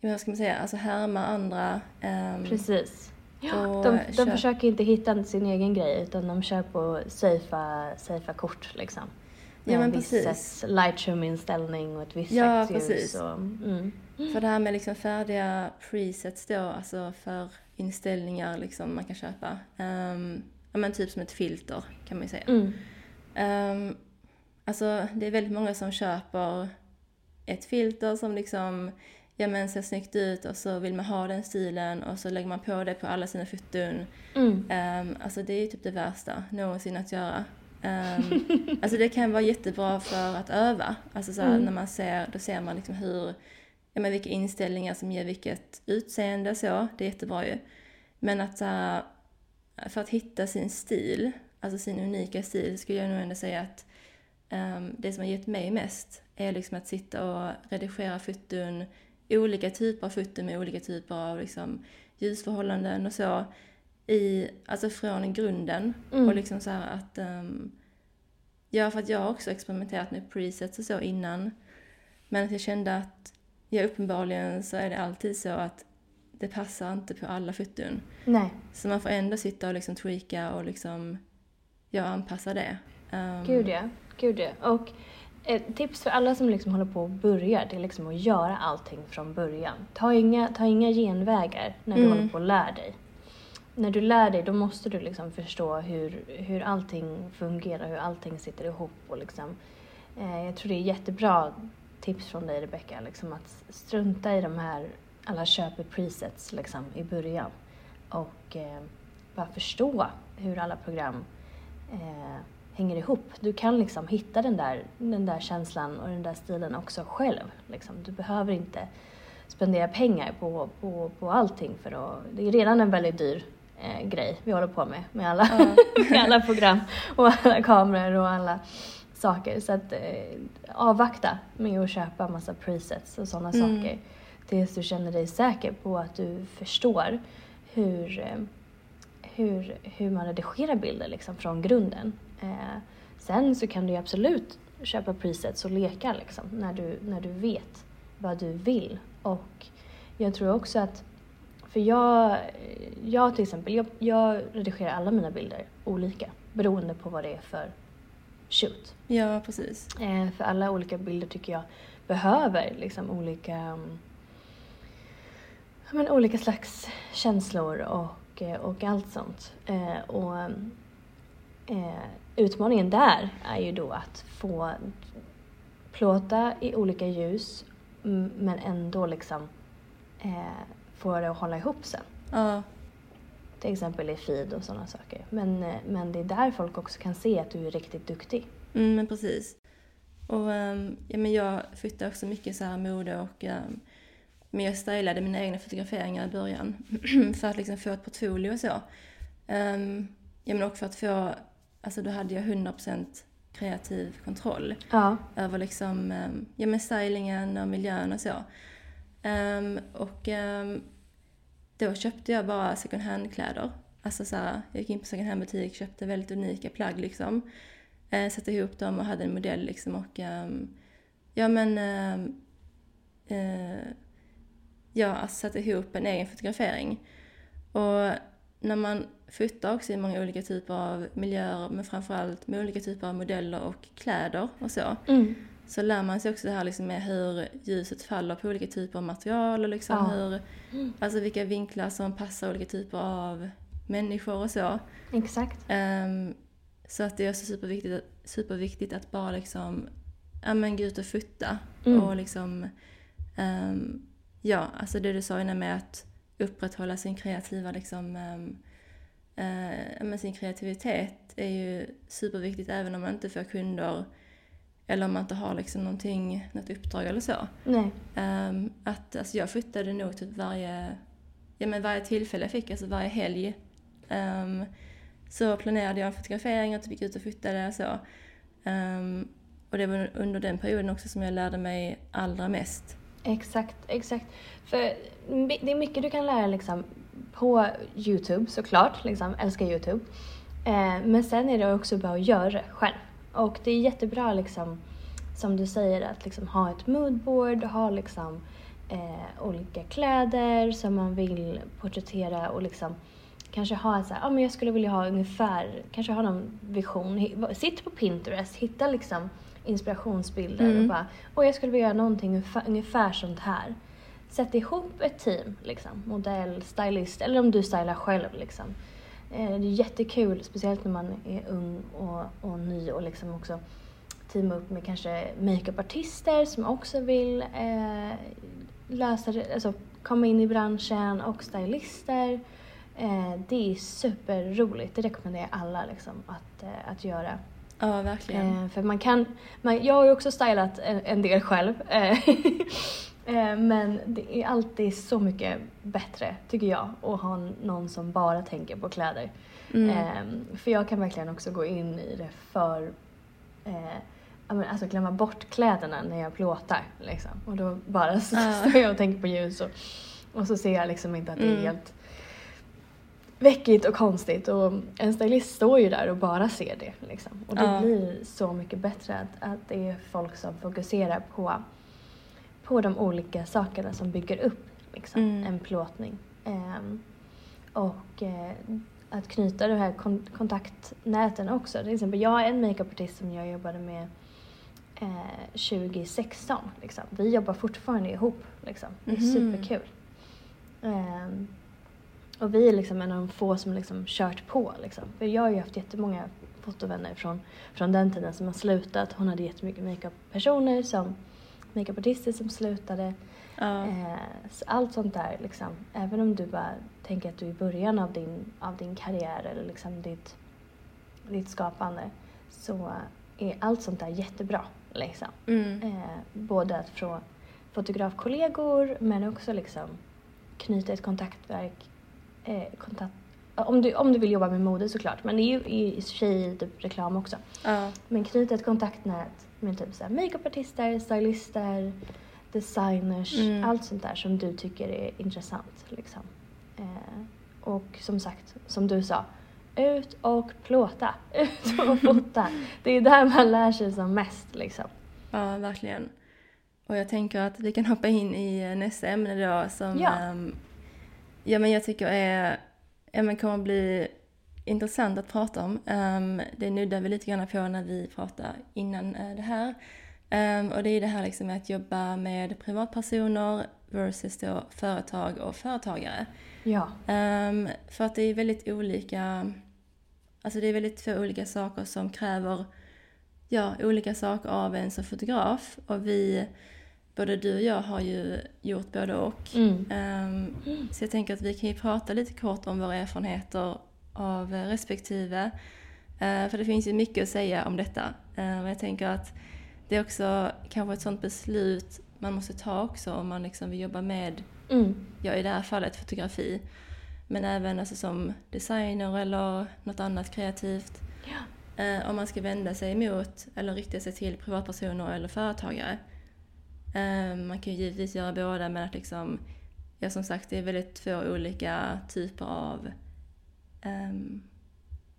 vad ska man säga, alltså härmar andra. Um, Precis. Ja, de, de försöker inte hitta sin egen grej utan de kör på safea, safea kort liksom. Ja, men en viss Lightroom-inställning och ett visst Ja, slags ljus. Och, mm. För det här med liksom färdiga presets då, alltså för inställningar liksom man kan köpa. Um, ja men typ som ett filter kan man ju säga. Mm. Um, alltså det är väldigt många som köper ett filter som liksom ja men ser snyggt ut och så vill man ha den stilen och så lägger man på det på alla sina foton. Mm. Um, alltså det är ju typ det värsta någonsin att göra. Um, alltså det kan vara jättebra för att öva. Alltså så Mm. när man ser, då ser man liksom hur, ja men vilka inställningar som ger vilket utseende så. Det är jättebra ju. Men att så för att hitta sin stil, alltså sin unika stil, skulle jag nog ändå säga att um, det som har gett mig mest är liksom att sitta och redigera foton, olika typer av foton med olika typer av liksom ljusförhållanden och så. I, alltså från grunden. Mm. Och liksom så att... Um, ja, för att jag har också experimenterat med presets och så innan. Men att jag kände att, ja uppenbarligen så är det alltid så att det passar inte på alla foton. Nej, Så man får ändå sitta och liksom tweaka och liksom, ja, anpassa det. Um, gud ja. Gud ja. Och ett tips för alla som liksom håller på och börjar, det är liksom att göra allting från början. Ta inga, ta inga genvägar när du Mm. håller på och lär dig. När du lär dig, då måste du liksom förstå hur, hur allting fungerar, hur allting sitter ihop och liksom. Eh, jag tror det är jättebra tips från dig Rebecca, liksom att strunta i de här, alla köper presets liksom i början. Och eh, bara förstå hur alla program eh, hänger ihop. Du kan liksom hitta den där, den där känslan och den där stilen också själv. Liksom. Du behöver inte spendera pengar på, på, på allting för att, det är redan en väldigt dyr eh, grej vi håller på med, med alla, Ja. med alla program och alla kameror och alla saker. Så att eh, avvakta med att köpa massa presets och sådana Mm. saker tills du känner dig säker på att du förstår hur, eh, hur, hur man redigerar bilder liksom från grunden. Eh, sen så kan du ju absolut köpa presets och leka liksom, när, du, när du vet vad du vill. Och jag tror också att, för jag, jag till exempel, jag, jag redigerar alla mina bilder olika beroende på vad det är för shoot. Ja, precis. Eh, för alla olika bilder tycker jag behöver liksom olika, men olika slags känslor och, och allt sånt. Eh, och eh, utmaningen där är ju då att få plåta i olika ljus men ändå liksom eh, få det att hålla ihop sen. Ja, Till exempel i feed och sådana saker. Men, eh, men det är där folk också kan se att du är riktigt duktig. mm, men precis. Och ehm, ja, men jag fotar också mycket så här mode och ehm, men jag stylade mina egna fotograferingar i början för att liksom få ett portfolio och så. Um, ja, men också för att få, alltså då hade jag 100% kreativ kontroll Ja. över liksom, ehm, ja men stylingen och miljön och så. Ehm, och ehm, då köpte jag bara second hand-kläder. Alltså så här, jag gick in på second hand-butik, köpte väldigt unika plagg liksom. Eh, satte ihop dem och hade en modell liksom och ehm, ja men ehm, eh, ja, alltså satte ihop en egen fotografering. Och när man fotar också i många olika typer av miljöer men framförallt med olika typer av modeller och kläder och så Mm. så lär man sig också det här liksom med hur ljuset faller på olika typer av material och liksom Ja. hur, alltså vilka vinklar som passar olika typer av människor och så. Exakt. Ehm, så att det är också superviktigt, superviktigt att bara liksom, ja men gå ut och fota Mm. och liksom, ehm, ja, alltså det du sa innan med att upprätthålla sin kreativa liksom, ehm, eh, men sin kreativitet är ju superviktigt även om man inte får kunder eller om man inte har liksom någonting, något uppdrag eller så. Nej. Ehm, att, alltså jag flyttade nog typ varje, ja men varje tillfälle jag fick, alltså varje helg. Ehm, så planerade jag en fotografering och typ gick ut och flyttade och så. Ehm, och det var under den perioden också som jag lärde mig allra mest. Exakt, exakt. För det är mycket du kan lära liksom på Youtube såklart, liksom, älskar Youtube. Eh, men sen är det också bara att göra det själv. Och det är jättebra liksom, som du säger, att liksom ha ett moodboard, ha liksom eh, olika kläder som man vill porträttera och liksom kanske ha en så här, ja men jag skulle vilja ha ungefär, kanske ha någon vision. Sitt på Pinterest, hitta liksom inspirationsbilder Mm. och bara, och jag skulle vilja göra någonting ungefär, ungefär sånt här. Sätt ihop ett team, liksom. Modell, stylist, eller om du stylar själv liksom. Eh, det är jättekul, speciellt när man är ung och, och ny och liksom också teama upp med kanske makeupartister som också vill eh, lösa alltså komma in i branschen och stylister. Eh, det är superroligt, det rekommenderar jag alla liksom att, eh, att göra. Ja, verkligen. Eh, för man kan, man, jag har ju också stylat en, en del själv. eh, men det är alltid så mycket bättre, tycker jag, att ha någon som bara tänker på kläder. Mm. Eh, för jag kan verkligen också gå in i det för eh, alltså glömma bort kläderna när jag plåtar. Liksom. Och då bara står jag och tänker på ljus och, och så ser jag liksom inte att det är Mm. helt väckigt och konstigt. Och en stylist står ju där och bara ser det. Liksom. Och det Ja. blir så mycket bättre att, att det är folk som fokuserar på, på de olika sakerna som bygger upp liksom, Mm. en plåtning. Ehm, och eh, att knyta de här kon- kontaktnäten också. Till exempel, jag är en makeupartist som jag jobbade med eh, 2016. Liksom. Vi jobbar fortfarande ihop. Liksom. Det är Mhm. superkul. Ehm, och vi är liksom en av de få som liksom kört på. Liksom. För jag har ju haft jättemånga fotovänner från, från den tiden som har slutat. Hon hade jättemycket makeup-personer som makeupartister som slutade. Ja. Eh, så allt sånt där, liksom, även om du bara tänker att du är i början av din, av din karriär eller liksom ditt, ditt skapande så är allt sånt där jättebra. Liksom. Mm. Eh, både att få fotografkollegor men också liksom knyta ett kontaktverk. Eh, kontakt, om, du, om du vill jobba med mode såklart, men det är ju i sig typ reklam också. Ja. Men knyta ett kontaktnät med typ så här makeupartister, stylister, designers, Mm. allt sånt där som du tycker är intressant. Liksom. Eh, och som sagt, som du sa, ut och plåta, ut och fota. Det är där man lär sig som mest liksom. ja, verkligen. Och jag tänker att vi kan hoppa in i eh, nästa ämne då som Ja. ehm, ja, men jag tycker är, ja, men kommer att bli intressant att prata om. Um, det nuddar vi lite grann på när vi pratade innan eh, det här. Ehm, och det är det här liksom med att jobba med privatpersoner versus då företag och företagare. Ja. Ehm, för att det är väldigt olika, alltså det är väldigt två olika saker som kräver ja, olika saker av en som fotograf. Och vi, både du och jag har ju gjort både och. Mm. Ehm, så jag tänker att vi kan ju prata lite kort om våra erfarenheter av eh, respektive. Eh, för det finns ju mycket att säga om detta. Eh, och jag tänker att det är också kanske ett sånt beslut man måste ta också om man liksom vill jobba med Mm. ja, i det här fallet fotografi. Men även alltså som designer eller något annat kreativt. Ja. Om man ska vända sig emot eller rikta sig till privatpersoner eller företagare. Man kan ju givetvis göra båda men att liksom, ja som sagt det är väldigt två olika typer av ehm,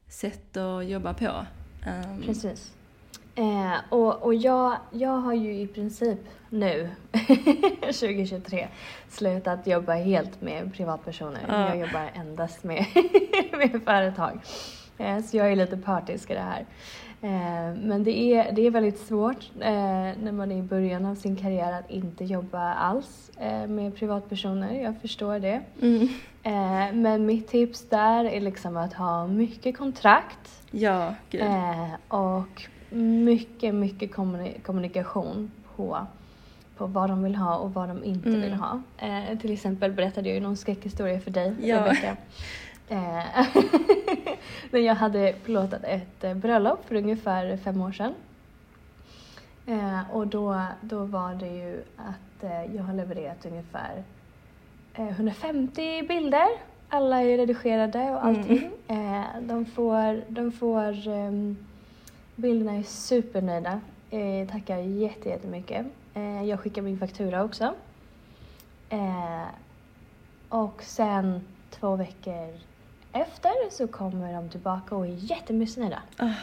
sätt att jobba på. Ehm, Precis. Eh, och och jag, jag har ju i princip nu, 2023, slutat jobba helt med privatpersoner. Ja. Jag jobbar endast med, med företag. Eh, så jag är lite partisk i det här. Eh, men det är, det är väldigt svårt eh, när man är i början av sin karriär att inte jobba alls eh, med privatpersoner. Jag förstår det. Mm. Men mitt tips där är liksom att ha mycket kontrakt Ja, gud. Och mycket, mycket kommuni- kommunikation på, på vad de vill ha och vad de inte Mm. vill ha. Till exempel berättade jag ju någon skräckhistoria för dig, Ja. Rebecka. Eh, när jag hade plåtat ett eh, bröllop för ungefär fem år sedan. Eh, och då, då var det ju att jag har levererat ungefär eh, 150 bilder. Alla är redigerade och allting. Eh, de får, de får ehm, bilderna är supernöjda. Tackar jätte, jättemycket. Jag skickar min faktura också. Och sen två veckor efter så kommer de tillbaka och är jättemissnöjda. Ah.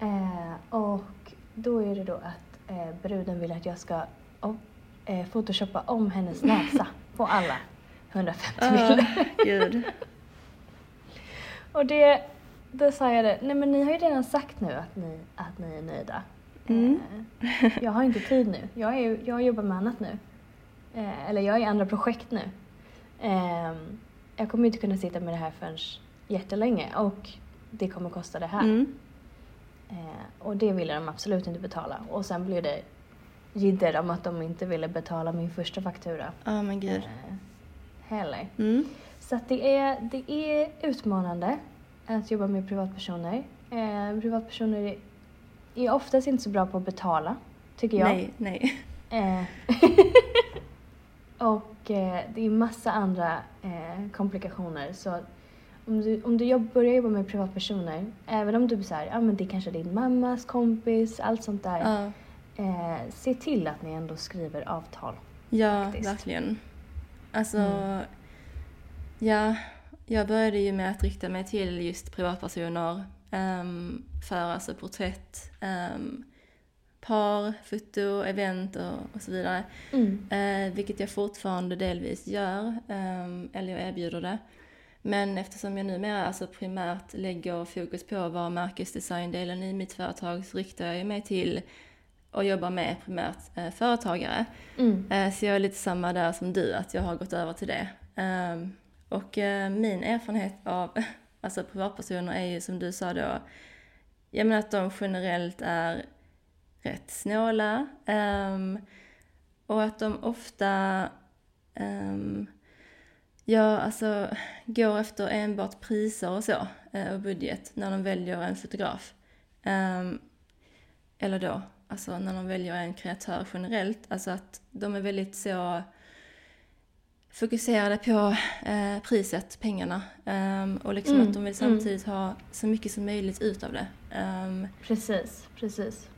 Eh, och då är det då att eh, bruden vill att jag ska oh, eh, photoshoppa om hennes näsa på alla 150 bilder. Ah, gud. Och det, då sa jag det, nej men ni har ju redan sagt nu att ni, att ni är nöjda. Mm. Eh, jag har inte tid nu. Jag, är, jag jobbar med annat nu. Eh, eller jag är i andra projekt nu. Jag kommer inte kunna sitta med det här förrän jättelänge och det kommer kosta det här. Mm. Eh, och det ville de absolut inte betala. Och sen blev det jidder om att de inte ville betala min första faktura. Ja, oh, men gud. Eh, heller. Mm. Så att det är, det är utmanande att jobba med privatpersoner. Eh, privatpersoner är oftast inte så bra på att betala, tycker jag. Nej, nej. Eh, och eh, det är massa andra eh, komplikationer. Så om du, om du jobb, börjar jobba med privatpersoner, även om du säger ja men det är kanske din mammas kompis, allt sånt där. Uh. Eh, se till att ni ändå skriver avtal. Ja, faktiskt. verkligen. Alltså, mm. ja, jag började ju med att rikta mig till just privatpersoner um, för alltså porträtt, um, par, foto, event och, och så vidare. Mm. Uh, vilket jag fortfarande delvis gör, um, eller jag erbjuder det. Men eftersom jag numera alltså primärt lägger fokus på varumärkesdesigndelen i mitt företag så riktar jag mig till och jobbar med primärt eh, företagare. Mm. Eh, så jag är lite samma där som du, att jag har gått över till det. Eh, och eh, min erfarenhet av alltså privatpersoner är ju som du sa då, jag menar att de generellt är rätt snåla ehm, och att de ofta um, ja, alltså går efter enbart priser och så eh, och budget när de väljer en fotograf. Um, eller då, alltså när de väljer en kreatör generellt, alltså att de är väldigt så fokuserade på eh, priset, pengarna. Um, och liksom mm, att de vill mm. samtidigt mm. ha så mycket som möjligt ut av det. Um, precis, precis.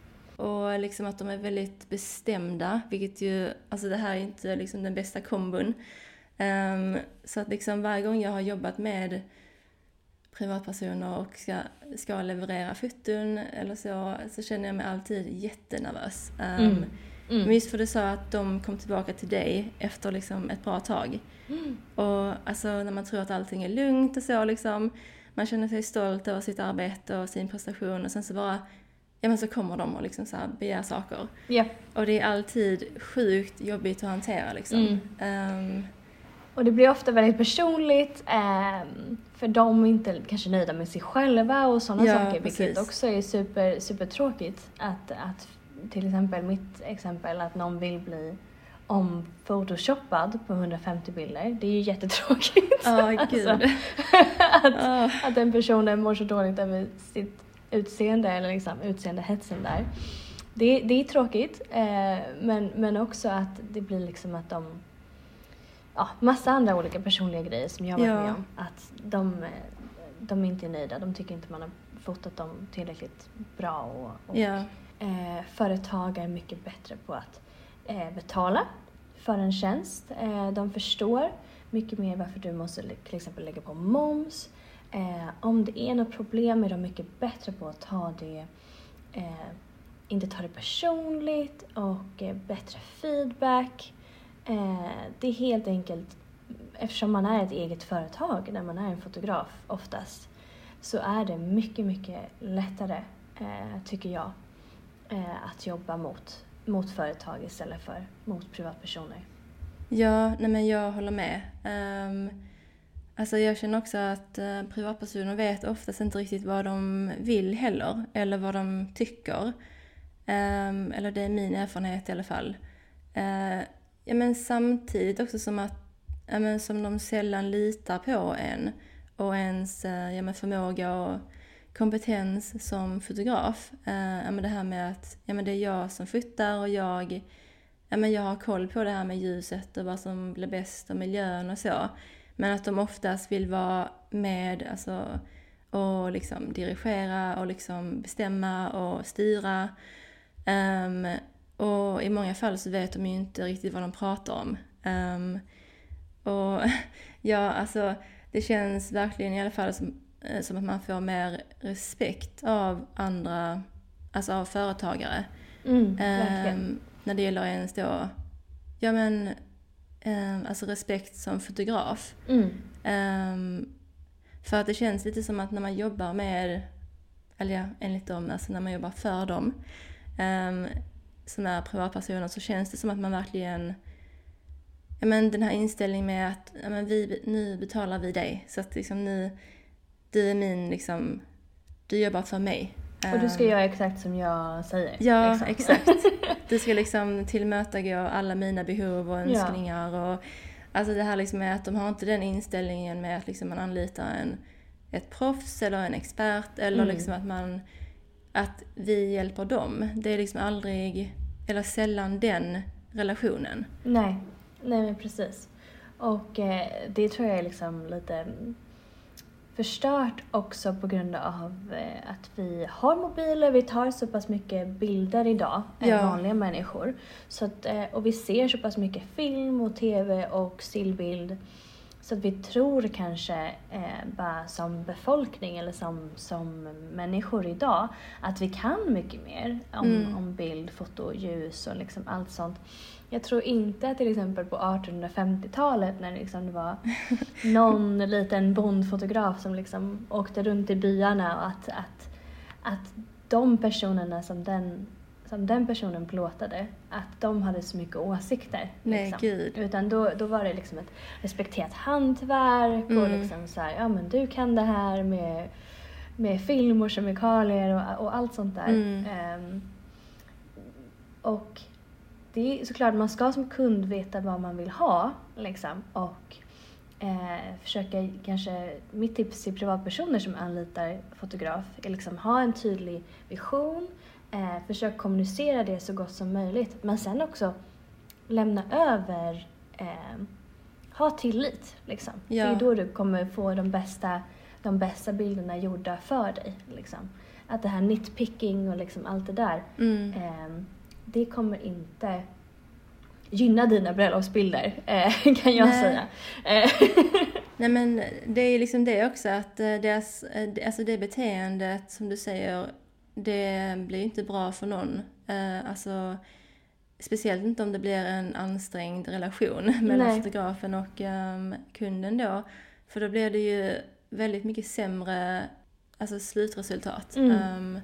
Och liksom att de är väldigt bestämda, vilket ju, alltså det här är inte liksom den bästa kombon. Um, så att liksom varje gång jag har jobbat med privatpersoner och ska, ska leverera foton eller så, så känner jag mig alltid jättenervös. Um, mm. Mm. Men just för du sa att de kom tillbaka till dig efter liksom ett bra tag. Mm. Och alltså när man tror att allting är lugnt och så liksom, man känner sig stolt över sitt arbete och sin prestation och sen så bara, ja men så kommer de och liksom så här begär saker. Yeah. Och det är alltid sjukt jobbigt att hantera liksom. Um, och det blir ofta väldigt personligt, eh, för de är inte kanske nöjda med sig själva och sådana ja, saker, vilket precis. också är super, super tråkigt. Att, att till exempel mitt exempel, att någon vill bli omphotoshoppad på 150 bilder, det är ju jättetråkigt. Oh. Alltså, att, oh. att den personen mår så dåligt över sitt utseende eller liksom utseendehetsen där. Det, det är tråkigt, eh, men, men också att det blir liksom att de ja, massa andra olika personliga grejer som jag varit ja. med om. Att de, de inte är nöjda, de tycker inte man har fotat dem tillräckligt bra och, och ja. eh, företag är mycket bättre på att eh, betala för en tjänst. Eh, de förstår mycket mer varför du måste till exempel lägga på moms. Eh, om det är något problem är de mycket bättre på att ta det eh, inte ta det personligt och eh, bättre feedback. Eh, det är helt enkelt, eftersom man är ett eget företag, när man är en fotograf oftast, så är det mycket, mycket lättare, eh, tycker jag, eh, att jobba mot, mot företag istället för mot privatpersoner. Ja, nej men jag håller med. Um, alltså jag känner också att eh, privatpersoner vet oftast inte riktigt vad de vill heller, eller vad de tycker. Ehm, eller det är min erfarenhet i alla fall. Eh, ja, men samtidigt också som att ja, men som de sällan litar på en och ens eh, ja, men förmåga och kompetens som fotograf. Ja, men det här med att ja, men det är jag som fotar och jag, ja, men jag har koll på det här med ljuset och vad som blir bäst och miljön och så. Men att de oftast vill vara med alltså, och liksom dirigera och liksom bestämma och styra. Um, och i många fall så vet de ju inte riktigt vad de pratar om. Um, och ja, alltså det känns verkligen i alla fall som, eh, som att man får mer respekt av andra, alltså av företagare. Mm, um, när det gäller ens då, ja men, um, alltså respekt som fotograf. Mm. Um, för att det känns lite som att när man jobbar med, eller ja, enligt dem, alltså när man jobbar för dem, som är privatpersoner så känns det som att man verkligen ja, men den här inställningen med att ja, men vi, nu betalar vi dig. Så att liksom nu, du är min, liksom, du jobbar för mig. Och du ska um, göra exakt som jag säger? Ja, liksom. exakt. Du ska liksom tillmötesgå alla mina behov och önskningar. Ja. Och, alltså det här liksom med att de har inte den inställningen med att liksom man anlitar en, ett proffs eller en expert eller mm. liksom att man att vi hjälper dem. Det är liksom aldrig, eller sällan den relationen. Nej. Nej men precis. Och eh, det tror jag är liksom lite förstört också på grund av eh, att vi har mobiler, vi tar så pass mycket bilder idag än ja. vanliga människor. Så att, eh, och vi ser så pass mycket film och TV och stillbild så att vi tror kanske eh, bara som befolkning eller som, som människor idag att vi kan mycket mer om, mm. om bild, foto, ljus och liksom allt sånt. Jag tror inte att till exempel på 1850-talet när liksom det var någon liten bondfotograf som liksom åkte runt i byarna och att, att, att de personerna som den, som den personen plåtade, att de hade så mycket åsikter. Nej, liksom. gud. Utan då, då var det liksom ett respekterat hantverk mm. och liksom så här, ja men du kan det här med, med film och kemikalier och, och allt sånt där. Mm. Um, och det är såklart, man ska som kund veta vad man vill ha liksom och eh, försöka kanske, mitt tips till privatpersoner som anlitar fotograf är liksom ha en tydlig vision, eh, försök kommunicera det så gott som möjligt men sen också lämna över, eh, ha tillit liksom. Ja. Det är då du kommer få de bästa, de bästa bilderna gjorda för dig liksom. Att det här nitpicking och liksom allt det där mm. eh, det kommer inte gynna dina bröllopsbilder, eh, kan jag Nej. säga. Eh. Nej men det är liksom det också att eh, deras, alltså det beteendet som du säger, det blir inte bra för någon. Alltså, speciellt inte om det blir en ansträngd relation mellan Nej. fotografen och um, kunden då. För då blir det ju väldigt mycket sämre alltså slutresultat. Mm. Um,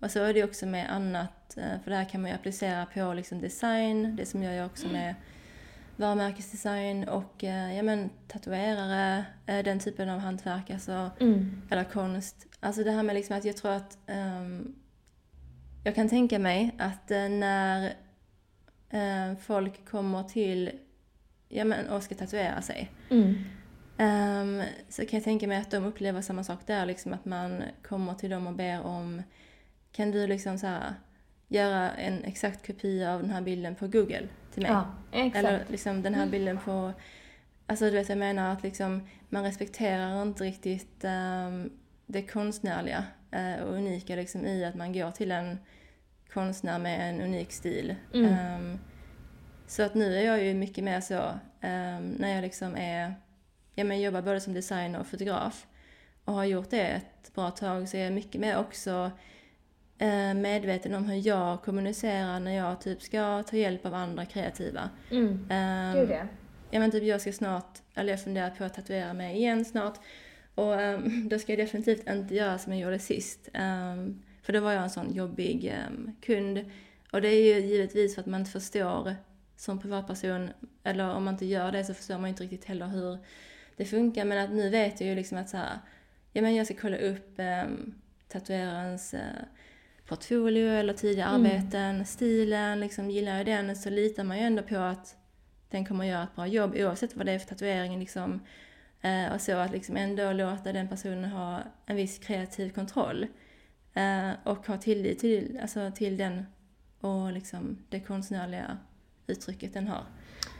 och så är det också med annat, eh, för det här kan man ju applicera på liksom design, det som jag gör också med varumärkesdesign och eh, ja, men, tatuerare, eh, den typen av hantverk, alltså, mm. eller konst. Alltså det här med liksom att jag tror att um, jag kan tänka mig att när uh, folk kommer till ja, men, och ska tatuera sig mm. um, så kan jag tänka mig att de upplever samma sak där, liksom att man kommer till dem och ber om kan du liksom så här, göra en exakt kopia av den här bilden på Google till mig? Ja, exakt. Eller liksom den här bilden på... Alltså du vet, jag menar att liksom, man respekterar inte riktigt um, det konstnärliga uh, och unika liksom, i att man går till en konstnär med en unik stil. Mm. Um, så att nu är jag ju mycket mer så, um, när jag liksom är, ja men jobbar både som designer och fotograf och har gjort det ett bra tag så är jag mycket mer också Eh, medveten om hur jag kommunicerar när jag typ ska ta hjälp av andra kreativa. Mm. Um, Gud ja. Ja men typ jag ska snart, eller jag funderar på att tatuera mig igen snart. Och um, då ska jag definitivt inte göra som jag gjorde sist. Um, för då var jag en sån jobbig um, kund. Och det är ju givetvis för att man inte förstår som privatperson, eller om man inte gör det så förstår man inte riktigt heller hur det funkar. Men att nu vet jag ju liksom att så här, ja men jag ska kolla upp um, tatuerarens uh, portfolio eller tidiga mm. arbeten, stilen, liksom gillar jag den så litar man ju ändå på att den kommer göra ett bra jobb oavsett vad det är för tatuering liksom. Eh, och så att liksom ändå låta den personen ha en viss kreativ kontroll. Eh, och ha tillit till, alltså, till den och liksom det konstnärliga uttrycket den har.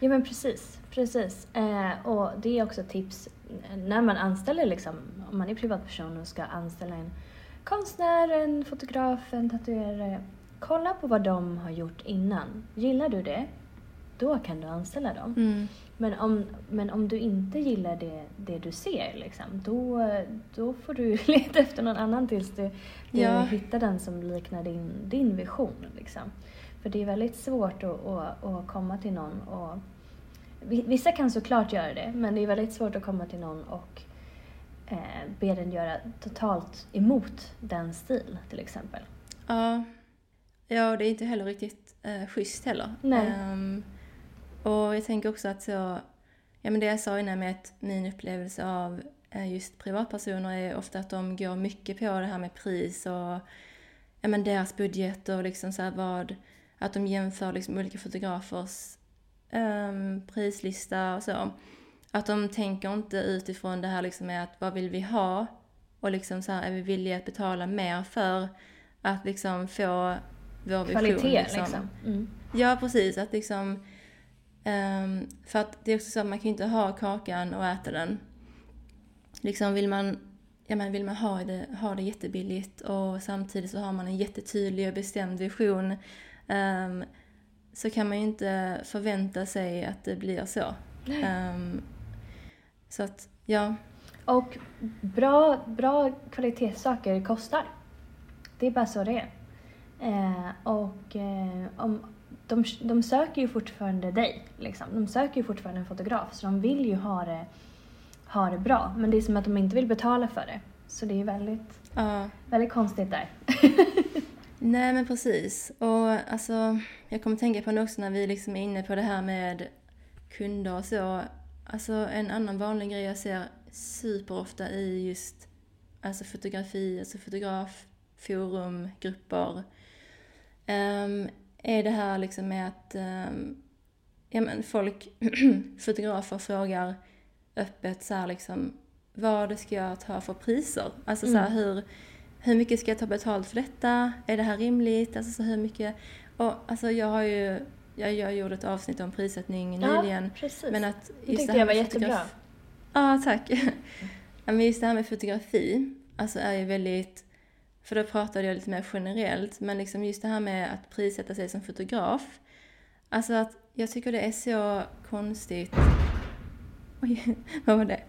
Ja men precis, precis. Eh, och det är också ett tips när man anställer liksom, om man är privatperson och ska anställa en konstnär, en fotograf, en tatuerare. Kolla på vad de har gjort innan. Gillar du det, då kan du anställa dem. Mm. Men, om, men om du inte gillar det, det du ser, liksom, då, då får du leta efter någon annan tills du, du ja. hittar den som liknar din, din vision. Liksom. För det är väldigt svårt att, att, att komma till någon och Vissa kan såklart göra det, men det är väldigt svårt att komma till någon och eh, ber den göra totalt emot den stil till exempel. Ja. ja, det är inte heller riktigt uh, schysst heller. Nej. Um, och jag tänker också att så, ja men det jag sa innan med att min upplevelse av uh, just privatpersoner är ofta att de går mycket på det här med pris och ja men deras budget och liksom så vad, att de jämför liksom olika fotografers um, prislista och så. Att de tänker inte utifrån det här liksom med att vad vill vi ha och liksom så här, är vi villiga att betala mer för att liksom få vår Kvalitet vision. liksom. liksom. Mm. Ja, precis. Att liksom, um, för att det är också så att man kan inte ha kakan och äta den. Liksom vill man, ja, men vill man ha, det, ha det jättebilligt och samtidigt så har man en jättetydlig och bestämd vision um, så kan man ju inte förvänta sig att det blir så. Um, så att, ja. Och bra, bra kvalitetssaker kostar. Det är bara så det är. Eh, och eh, om, de, de söker ju fortfarande dig. Liksom. De söker ju fortfarande en fotograf, så de vill ju ha det, ha det bra. Men det är som att de inte vill betala för det. Så det är väldigt, ja. väldigt konstigt där. Nej men precis. Och alltså, jag kommer tänka på det också när vi liksom är inne på det här med kunder och så. Alltså en annan vanlig grej jag ser superofta i just alltså fotografi, alltså fotografforum, grupper. Um, är det här liksom med att um, ja, men folk, fotografer frågar öppet så här liksom vad ska jag ta för priser? Alltså så här, mm. hur, hur mycket ska jag ta betalt för detta? Är det här rimligt? Alltså så hur mycket? Och alltså jag har ju, jag, jag gjorde ett avsnitt om prissättning nyligen. Ja, precis. Men att just det tyckte jag var jättebra. Ja, tack. Men just det här med fotografi, alltså är ju väldigt, för då pratade jag lite mer generellt, men liksom just det här med att prissätta sig som fotograf. Alltså att jag tycker det är så konstigt. Oj, vad var det?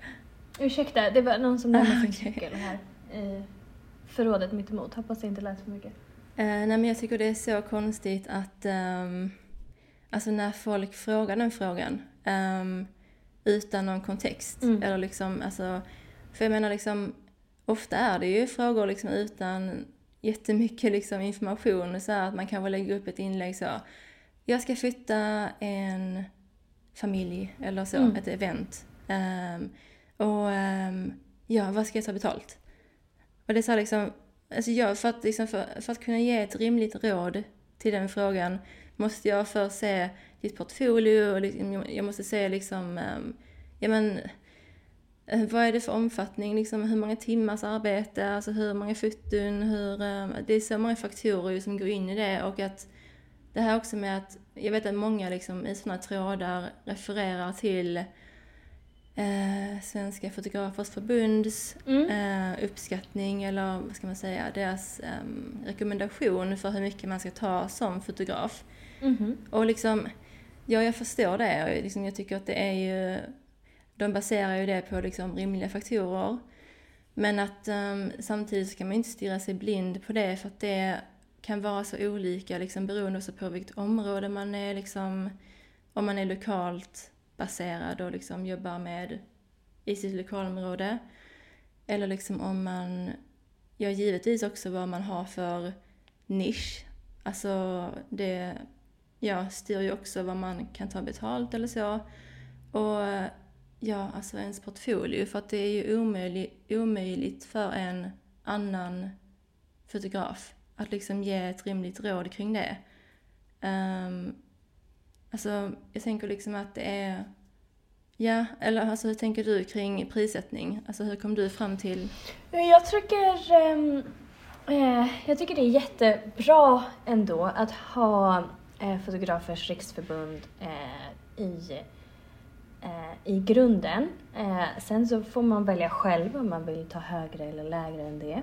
Ursäkta, det var någon som lämnade sin cykel här i förrådet mitt emot. Hoppas det inte lät för mycket. Uh, nej men jag tycker det är så konstigt att um, alltså när folk frågar den frågan um, utan någon kontext. Mm. Eller liksom, alltså, för jag menar liksom, ofta är det ju frågor liksom utan jättemycket liksom information. Så att man kanske lägger upp ett inlägg så. Jag ska flytta en familj eller så, mm. ett event. Um, och um, ja, vad ska jag ta betalt? Och det är så liksom, alltså jag, för, att, liksom för, för att kunna ge ett rimligt råd till den frågan måste jag först se ditt portfolio och liksom, jag måste se liksom, um, ja men, vad är det för omfattning, liksom, hur många timmars arbete, alltså hur många foton, hur, um, det är så många faktorer som går in i det och att det här också med att, jag vet att många liksom i sådana trådar refererar till eh, Svenska Fotografers Förbunds mm. eh, uppskattning eller vad ska man säga, deras eh, rekommendation för hur mycket man ska ta som fotograf. Mm. Och liksom, ja jag förstår det och liksom, jag tycker att det är ju, de baserar ju det på liksom rimliga faktorer. Men att um, samtidigt så kan man inte stirra sig blind på det för att det kan vara så olika liksom, beroende också på vilket område man är liksom, om man är lokalt baserad och liksom jobbar med i sitt lokalområde. Eller liksom om man, ja givetvis också vad man har för nisch. Alltså det ja, styr ju också vad man kan ta betalt eller så. Och ja, alltså ens portfolio för att det är ju omöjligt, omöjligt för en annan fotograf att liksom ge ett rimligt råd kring det. Um, Alltså, jag tänker liksom att det är... Ja, eller alltså, hur tänker du kring prissättning? Alltså, hur kom du fram till... Jag tycker, um, eh, jag tycker det är jättebra ändå att ha eh, Fotografers riksförbund eh, i, i grunden. Eh, sen så får man välja själv om man vill ta högre eller lägre än det.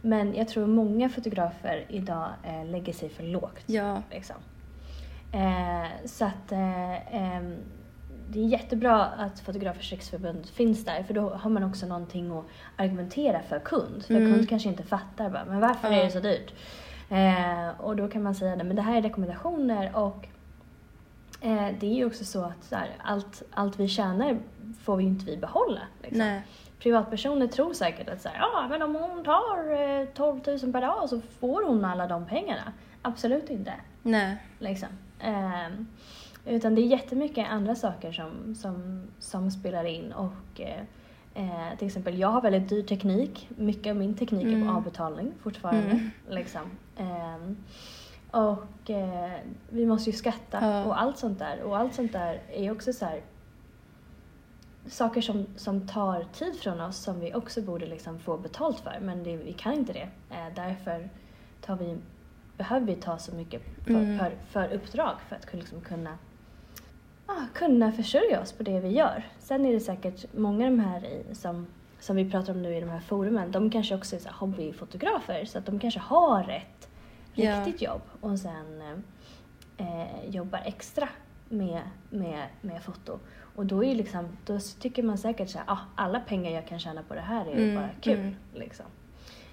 Men jag tror många fotografer idag eh, lägger sig för lågt. Ja. Liksom. Eh, så att eh, eh, det är jättebra att Fotografers riksförbund finns där för då har man också någonting att argumentera för kund. För mm. kund kanske inte fattar bara, men varför mm. är det så dyrt? Eh, och då kan man säga men det här är rekommendationer och eh, det är ju också så att så här, allt, allt vi tjänar får vi ju inte vi behålla. Liksom. Privatpersoner tror säkert att så här, ja men om hon tar 12 eh, 000 per dag så får hon alla de pengarna. absolut inte. Nej. Liksom. Um, utan det är jättemycket andra saker som, som, som spelar in och eh, eh till exempel jag har väldigt dyr teknik. Mycket av min teknik mm. är på avbetalning fortfarande. Mm. Liksom. Um, och eh, vi måste ju skatta ja. och allt sånt där. Och allt sånt där är också så här, saker som, som tar tid från oss som vi också borde liksom få betalt för. Men det, vi kan inte det. Eh, därför tar vi, behöver vi ta så mycket för, mm. för, för uppdrag för att liksom kunna ah, kunna försörja oss på det vi gör. Sen är det säkert många av de här i, som, som vi pratar om nu i de här forumen, de kanske också är så hobbyfotografer så att de kanske har ett ja. riktigt jobb och sen eh, jobbar extra med, med, med foto. Och då, är liksom, då tycker man säkert så ah, alla pengar jag kan tjäna på det här är mm, bara kul. Mm. Liksom.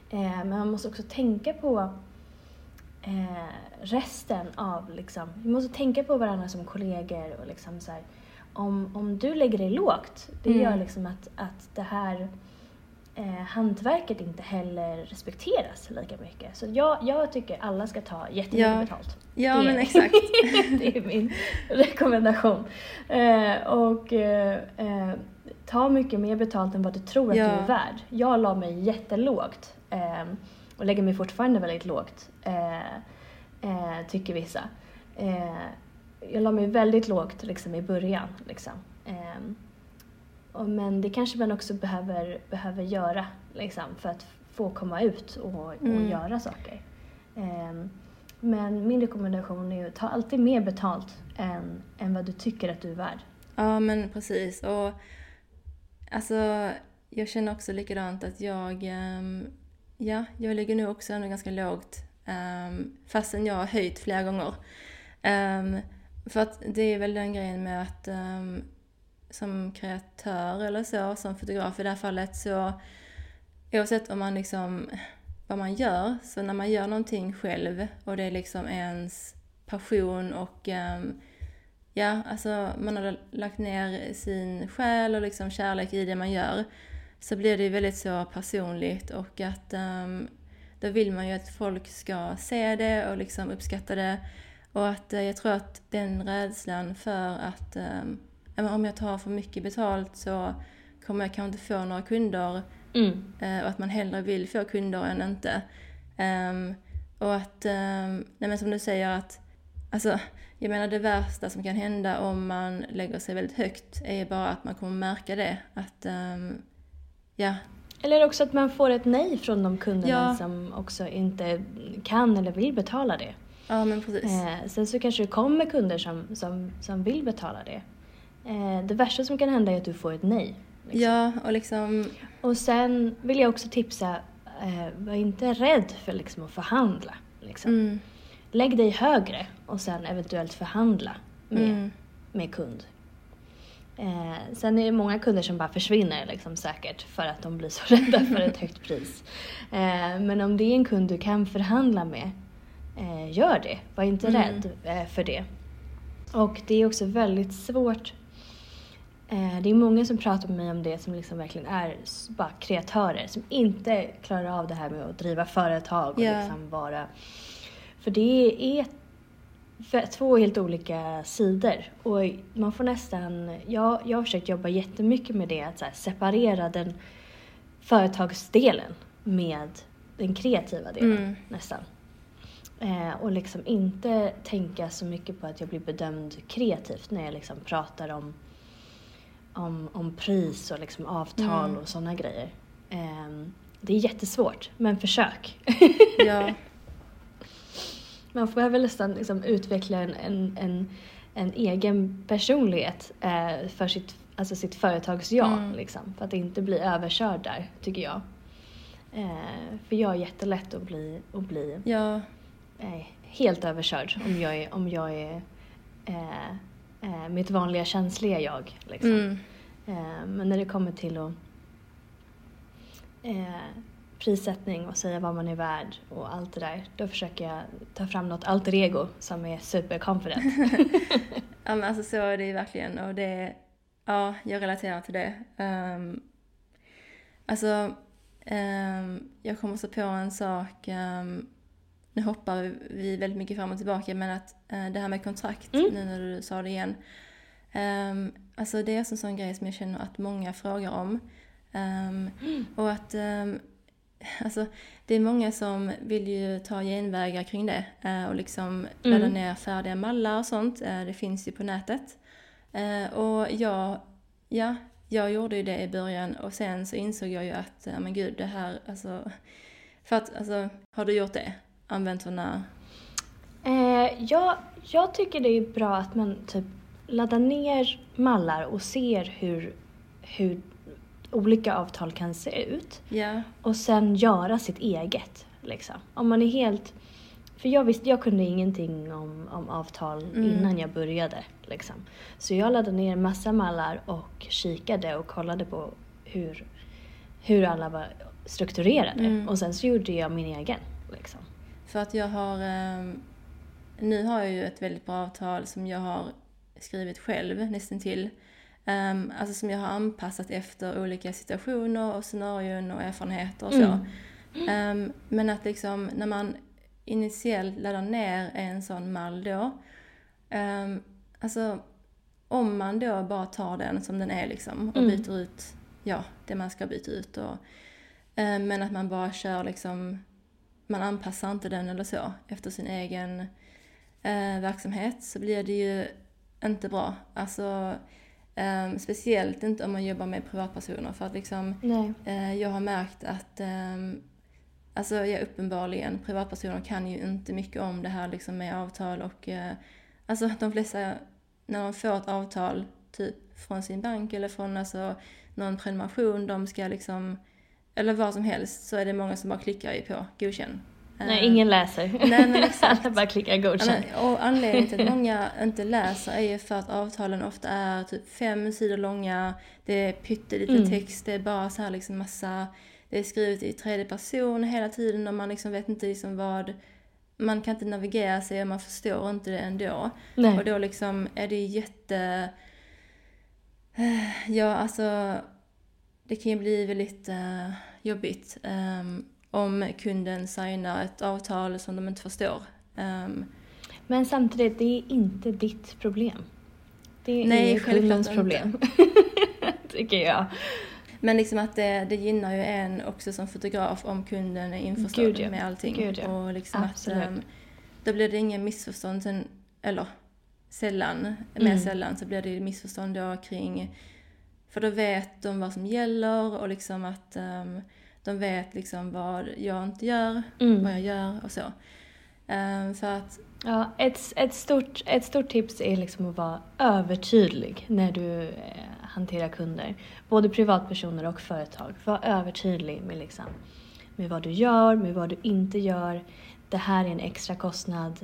Eh, men man måste också tänka på eh, resten av, liksom, vi måste tänka på varandra som kollegor och liksom så här, om, om du lägger dig lågt, det mm. gör liksom att, att det här eh, hantverket inte heller respekteras lika mycket. Så jag, jag tycker alla ska ta jättemycket ja. betalt. Ja, det, men exakt. det är min rekommendation. Eh, och eh, eh, ta mycket mer betalt än vad du tror att ja. du är värd. Jag la mig jättelågt eh, och lägger mig fortfarande väldigt lågt, eh, eh, tycker vissa. jag la mig väldigt lågt liksom, i början. Liksom. Men det kanske man också behöver, behöver göra liksom, för att få komma ut och, och mm. göra saker. Men min rekommendation är att ta alltid mer betalt än, än vad du tycker att du är värd. Ja, men precis. Och alltså, jag känner också likadant att jag, um, ja, jag ligger nu också ändå ganska lågt um, fastän jag har höjt flera gånger. Um, för att det är väl den grejen med att um, som kreatör eller så, som fotograf i det här fallet, så oavsett om man liksom vad man gör. Så när man gör någonting själv och det är liksom ens passion och um, ja, alltså man har lagt ner sin själ och liksom kärlek i det man gör så blir det ju väldigt så personligt och att um, då vill man ju att folk ska se det och liksom uppskatta det. Och att uh, jag tror att den rädslan för att um, om jag tar för mycket betalt så kommer jag kanske inte få några kunder Mm. Eh, och att man hellre vill få kunder än inte. Um, och att, um, nej men som du säger att, alltså, jag menar det värsta som kan hända om man lägger sig väldigt högt är bara att man kommer märka det. Att, um, ja. Eller också att man får ett nej från de kunderna ja. som också inte kan eller vill betala det. Ja, men precis. Eh, sen så kanske det kommer kunder som, som, som vill betala det. Eh, det värsta som kan hända är att du får ett nej. Liksom. Ja, och liksom... Och sen vill jag också tipsa, eh, var inte rädd för liksom att förhandla. Liksom. Mm. Lägg dig högre och sen eventuellt förhandla med, mm. med kund. Eh, sen är det många kunder som bara försvinner liksom, säkert för att de blir så rädda för ett högt pris. Eh, men om det är en kund du kan förhandla med, eh, gör det. Var inte mm. rädd eh, för det. Och det är också väldigt svårt det är många som pratar med mig om det som liksom verkligen är bara kreatörer som inte klarar av det här med att driva företag och yeah. liksom vara... För det är två helt olika sidor och man får nästan... Jag, jag har försökt jobba jättemycket med det, att separera den företagsdelen med den kreativa delen mm. nästan. Eh, och liksom inte tänka så mycket på att jag blir bedömd kreativt när jag liksom pratar om om, om pris och liksom avtal mm. och sådana grejer. Um, det är jättesvårt, men försök. Ja. Man får väl nästan liksom utveckla en, en, en, en egen personlighet eh, för sitt, alltså sitt företags jag, mm. liksom, för att inte bli överkörd där, tycker jag. Eh, för jag är jättelätt att bli, att bli ja. eh, helt överkörd om jag är, om jag är eh, mitt vanliga känsliga jag. Liksom. Mm. Eh, men när det kommer till att eh, prissättning och säga vad man är värd och allt det där, då försöker jag ta fram något alter ego som är superconfident. ja men alltså så är det ju verkligen och det, ja, jag relaterar till det. Um, alltså, um, jag kommer så på en sak um, nu hoppar vi väldigt mycket fram och tillbaka, men att uh, det här med kontrakt, Mm. nu när du sa det igen. Um, alltså det är en sån grej som jag känner att många frågar om. Um, Och att um, alltså, det är många som vill ju ta genvägar kring det eh, och liksom ladda Mm. ner färdiga mallar och sånt. Eh, det finns ju på nätet. Eh, och jag, ja, jag gjorde ju det i början och sen så insåg jag ju att, men gud, det här, alltså, för att, alltså, har du gjort det? Använt sådana, Eh, jag, jag tycker det är bra att man typ laddar ner mallar och ser hur, hur olika avtal kan se ut. ja, Och sen göra sitt eget. Liksom. Om man är helt... För jag visste, jag kunde ingenting om, om avtal Mm. innan jag började. Liksom. Så jag laddade ner massa mallar och kikade och kollade på hur, hur alla var strukturerade. Mm. Och sen så gjorde jag min egen. Liksom. För att jag har, ehm, nu har jag ju ett väldigt bra avtal som jag har skrivit själv nästan till. Um, alltså som jag har anpassat efter olika situationer och scenarion och erfarenheter och så. Mm. Ehm, men att liksom när man initiellt laddar ner en sån mall då, alltså om man då bara tar den som den är liksom och Mm. byter ut, ja, det man ska byta ut och, men att man bara kör liksom, man anpassar inte den eller så efter sin egen eh, verksamhet så blir det ju inte bra. Alltså ehm, speciellt inte om man jobbar med privatpersoner för att liksom. Eh, jag har märkt att ehm, alltså jag uppenbarligen, privatpersoner kan ju inte mycket om det här liksom med avtal och eh, alltså de flesta, när de får ett avtal typ från sin bank eller från alltså någon prenumeration de ska liksom, eller vad som helst, så är det många som bara klickar ju på godkänn. Nej, ingen läser. Nej, men exakt. Alla bara klickar men, och anledningen till att många inte läser är ju för att avtalen ofta är typ fem sidor långa, det är pytteliten Mm. text, det är bara så här liksom massa, det är skrivet i tredje person hela tiden och man liksom vet inte liksom vad, man kan inte navigera sig och man förstår inte det ändå. Nej. Och då liksom är det jätte, eh, ja alltså, det kan ju bli väldigt eh, jobbigt ehm, om kunden signar ett avtal som de inte förstår. Ehm, Men samtidigt, det är inte ditt problem. Det är Nej, självklart kundens problem. Tycker jag. Men liksom att det, det gynnar ju en också som fotograf om kunden är införstådd Gud, ja. med allting. Gud, ja. Och liksom Absolut. att ehm, då blir det inga missförstånd sen, eller sällan, mer Mm. sällan så blir det missförstånd då kring, för då vet de vad som gäller och liksom att ehm, de vet liksom vad jag inte gör, Mm. vad jag gör och så. Ehm, för att, Ja, ett, ett, stort, ett stort tips är liksom att vara övertydlig när du eh, hanterar kunder. Både privatpersoner och företag. Var övertydlig med, liksom, med vad du gör, med vad du inte gör. Det här är en extra kostnad.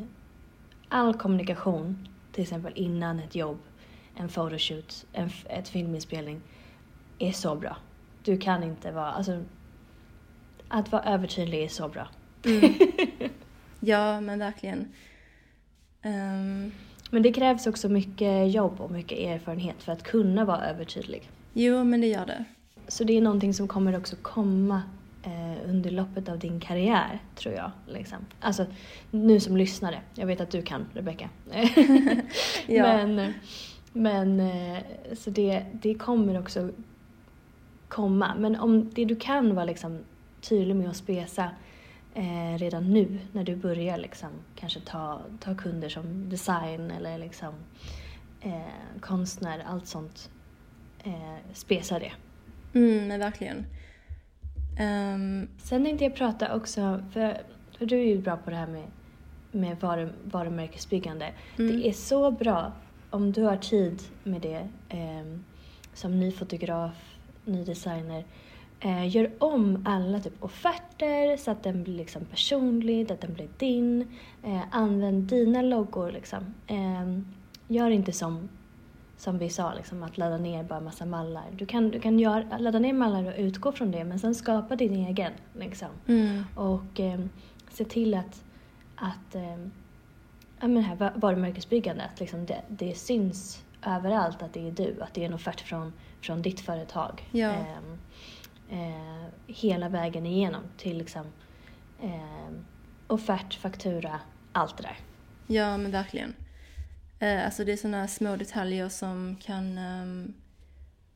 All kommunikation, till exempel innan ett jobb, en photoshoot, en, ett filminspelning, är så bra. Du kan inte vara... Alltså, att vara övertydlig är så bra. mm, ja men verkligen. Ehm, Men det krävs också mycket jobb och mycket erfarenhet för att kunna vara övertydlig. jo men det gör det. Så det är någonting som kommer också komma eh, under loppet av din karriär, tror jag. Liksom. Alltså, nu som lyssnare. Jag vet att du kan, Rebecca. Ja. Men, men eh, så det, det kommer också komma. Men om det du kan vara liksom tydlig med att spesa eh, redan nu när du börjar liksom, kanske ta, ta kunder som design eller liksom, eh, konstnär, allt sånt. Eh, spesa det. Mm, men verkligen. Ehm, Sen tänkte jag prata också, för, för du är ju bra på det här med, med varu, varumärkesbyggande. Mm. Det är så bra om du har tid med det ehm, som ny fotograf, ny designer. Eh, gör om alla typ offerter så att den blir liksom personlig, att den blir din. Eh, använd dina loggor liksom. Ehm, gör inte som, som vi sa, liksom, att ladda ner bara massa mallar. Du kan, du kan göra, ladda ner mallar och utgå från det men sen skapa din egen. Liksom. mm, Och eh, se till att, att eh, ja, men det här va- varumärkesbyggandet, liksom det, det syns överallt att det är du, att det är en offert från, från ditt företag. Ja. Ehm, eh, hela vägen igenom till liksom, ehm, offert, faktura, allt det där. Ja, men verkligen. Eh, alltså det är sådana små detaljer som kan um,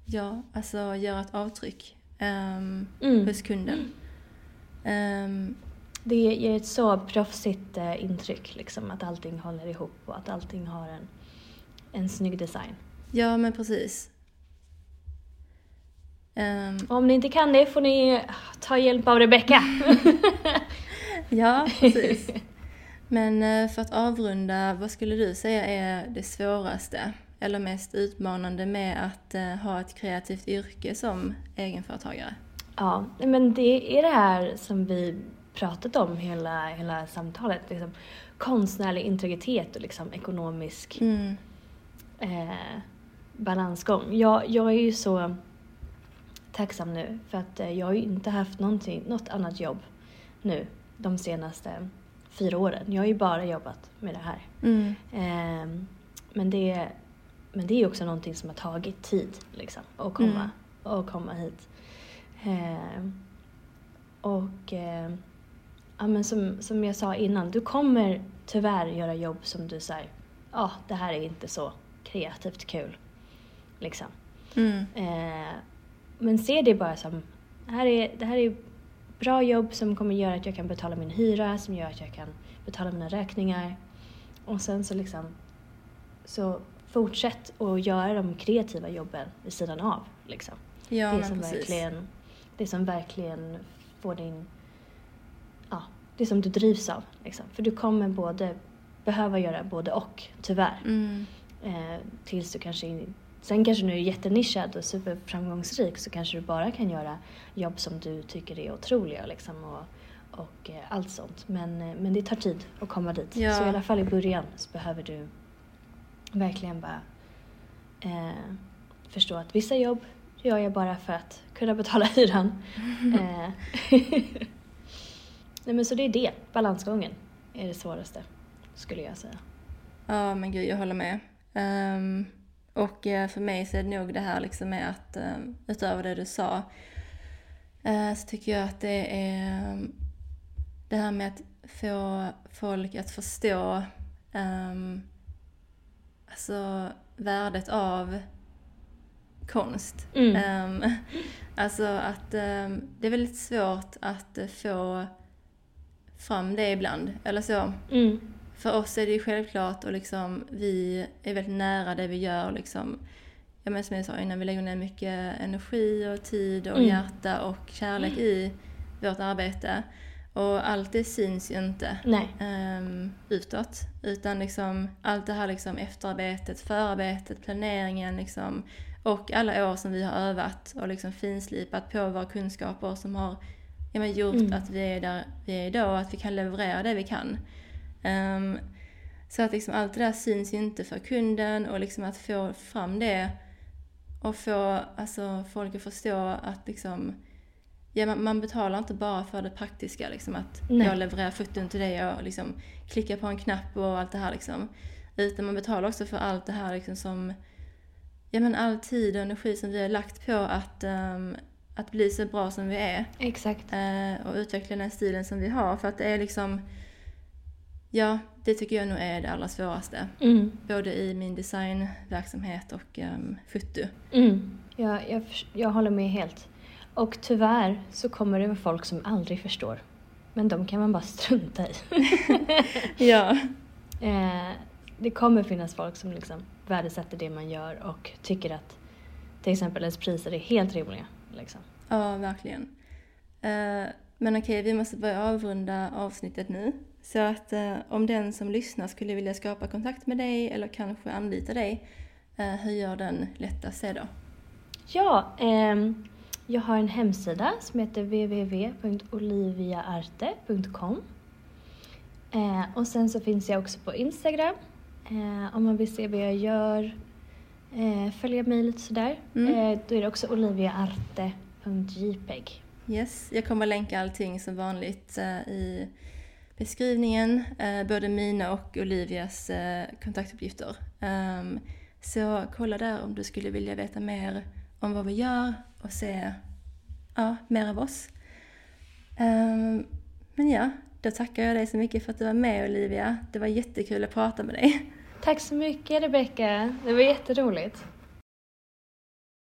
ja, alltså göra ett avtryck um, mm. hos kunden. Um, det ger ett så proffsigt eh, intryck, liksom, att allting håller ihop och att allting har en, en snygg design. Ja, men precis. Um, Om ni inte kan det får ni ta hjälp av Rebecka. ja, precis. Men eh, för att avrunda, vad skulle du säga är det svåraste eller mest utmanande med att ha ett kreativt yrke som egenföretagare? Ja, men det är det här som vi pratat om hela, hela samtalet. Liksom, konstnärlig integritet och liksom ekonomisk mm. eh, balansgång. Jag, jag är ju så tacksam nu för att eh, jag har ju inte haft något annat jobb nu de senaste fyra åren. Jag har ju bara jobbat med det här. Mm. Eh, men, det, men det är också någonting som har tagit tid liksom, att komma, mm. att komma hit. Eh, och eh, ja, men som, som jag sa innan, du kommer tyvärr göra jobb som du säger, ja, oh, det här är inte så kreativt kul. Liksom. Mm. Eh, men se det bara som, det här, är, det här är bra jobb som kommer göra att jag kan betala min hyra, som gör att jag kan betala mina räkningar. Och sen så liksom, så fortsätt att göra de kreativa jobben vid sidan av. Liksom. Ja, det, som precis. verkligen, det som verkligen får din, det som du drivs av. Liksom. För du kommer både behöva göra både och, tyvärr. Mm. Eh, tills du kanske Sen kanske du är jättenischad och superframgångsrik så kanske du bara kan göra jobb som du tycker är otroliga liksom och, och eh, allt sånt. Men, eh, men det tar tid att komma dit. Ja. Så i alla fall i början så behöver du verkligen bara eh, förstå att vissa jobb gör jag bara för att kunna betala hyran. eh, Nej men så det är det, balansgången är det svåraste skulle jag säga. Ja men gud, jag håller med. Um och eh, för mig så är det nog det här liksom med att, eh, utöver det du sa, eh, så tycker jag att det är det här med att få folk att förstå um, alltså värdet av konst. Mm. Um, alltså att um, det är väldigt svårt att få fram det ibland. Eller så. Mm för oss är det ju självklart och liksom vi är väldigt nära det vi gör. Liksom, ja, men som jag sa innan, vi lägger ner mycket energi och tid och mm. hjärta och kärlek i vårt arbete. Och allt det syns ju inte um, utåt. Utan liksom, allt det här liksom efterarbetet, förarbetet, planeringen liksom, och alla år som vi har övat och liksom finslipat på våra kunskaper som har ja, men gjort mm. att vi är där vi är idag och att vi kan leverera det vi kan. Um, så att liksom allt det där syns ju inte för kunden och liksom att få fram det och få alltså, folk att förstå att liksom, ja, man, man betalar inte bara för det praktiska, liksom, att Nej. jag levererar foton till dig och liksom, klickar på en knapp och allt det här. Liksom. Utan man betalar också för allt det här liksom, som, ja men all tid och energi som vi har lagt på att, um, att bli så bra som vi är. Exakt. Uh, och utveckla den stilen som vi har. För att det är liksom Ja, det tycker jag nog är det allra svåraste. Mm. Både i min designverksamhet och um, foto. Mm. Ja, jag, jag håller med helt. Och tyvärr så kommer det folk som aldrig förstår. Men de kan man bara strunta i. ja. Eh, det kommer finnas folk som liksom värdesätter det man gör och tycker att till exempel ens priser är helt rimliga. Liksom. Ja, verkligen. Eh, men okej, vi måste börja avrunda avsnittet nu. Så att eh, om den som lyssnar skulle vilja skapa kontakt med dig eller kanske anlita dig, eh, hur gör den lättast se då? Ja, eh, jag har en hemsida som heter www.oliviaarte.com och sen så finns jag också på Instagram om man vill se vad jag gör, eh, följa mig lite sådär. Mm. då är det också oliviaarte.jpeg. Yes, jag kommer länka allting som vanligt i beskrivningen, eh, både mina och Olivias eh, kontaktuppgifter. Um, så kolla där om du skulle vilja veta mer om vad vi gör och se ja, mer av oss. Um, men ja, då tackar jag dig så mycket för att du var med Olivia. Det var jättekul att prata med dig. Tack så mycket Rebecka. Det var jätteroligt.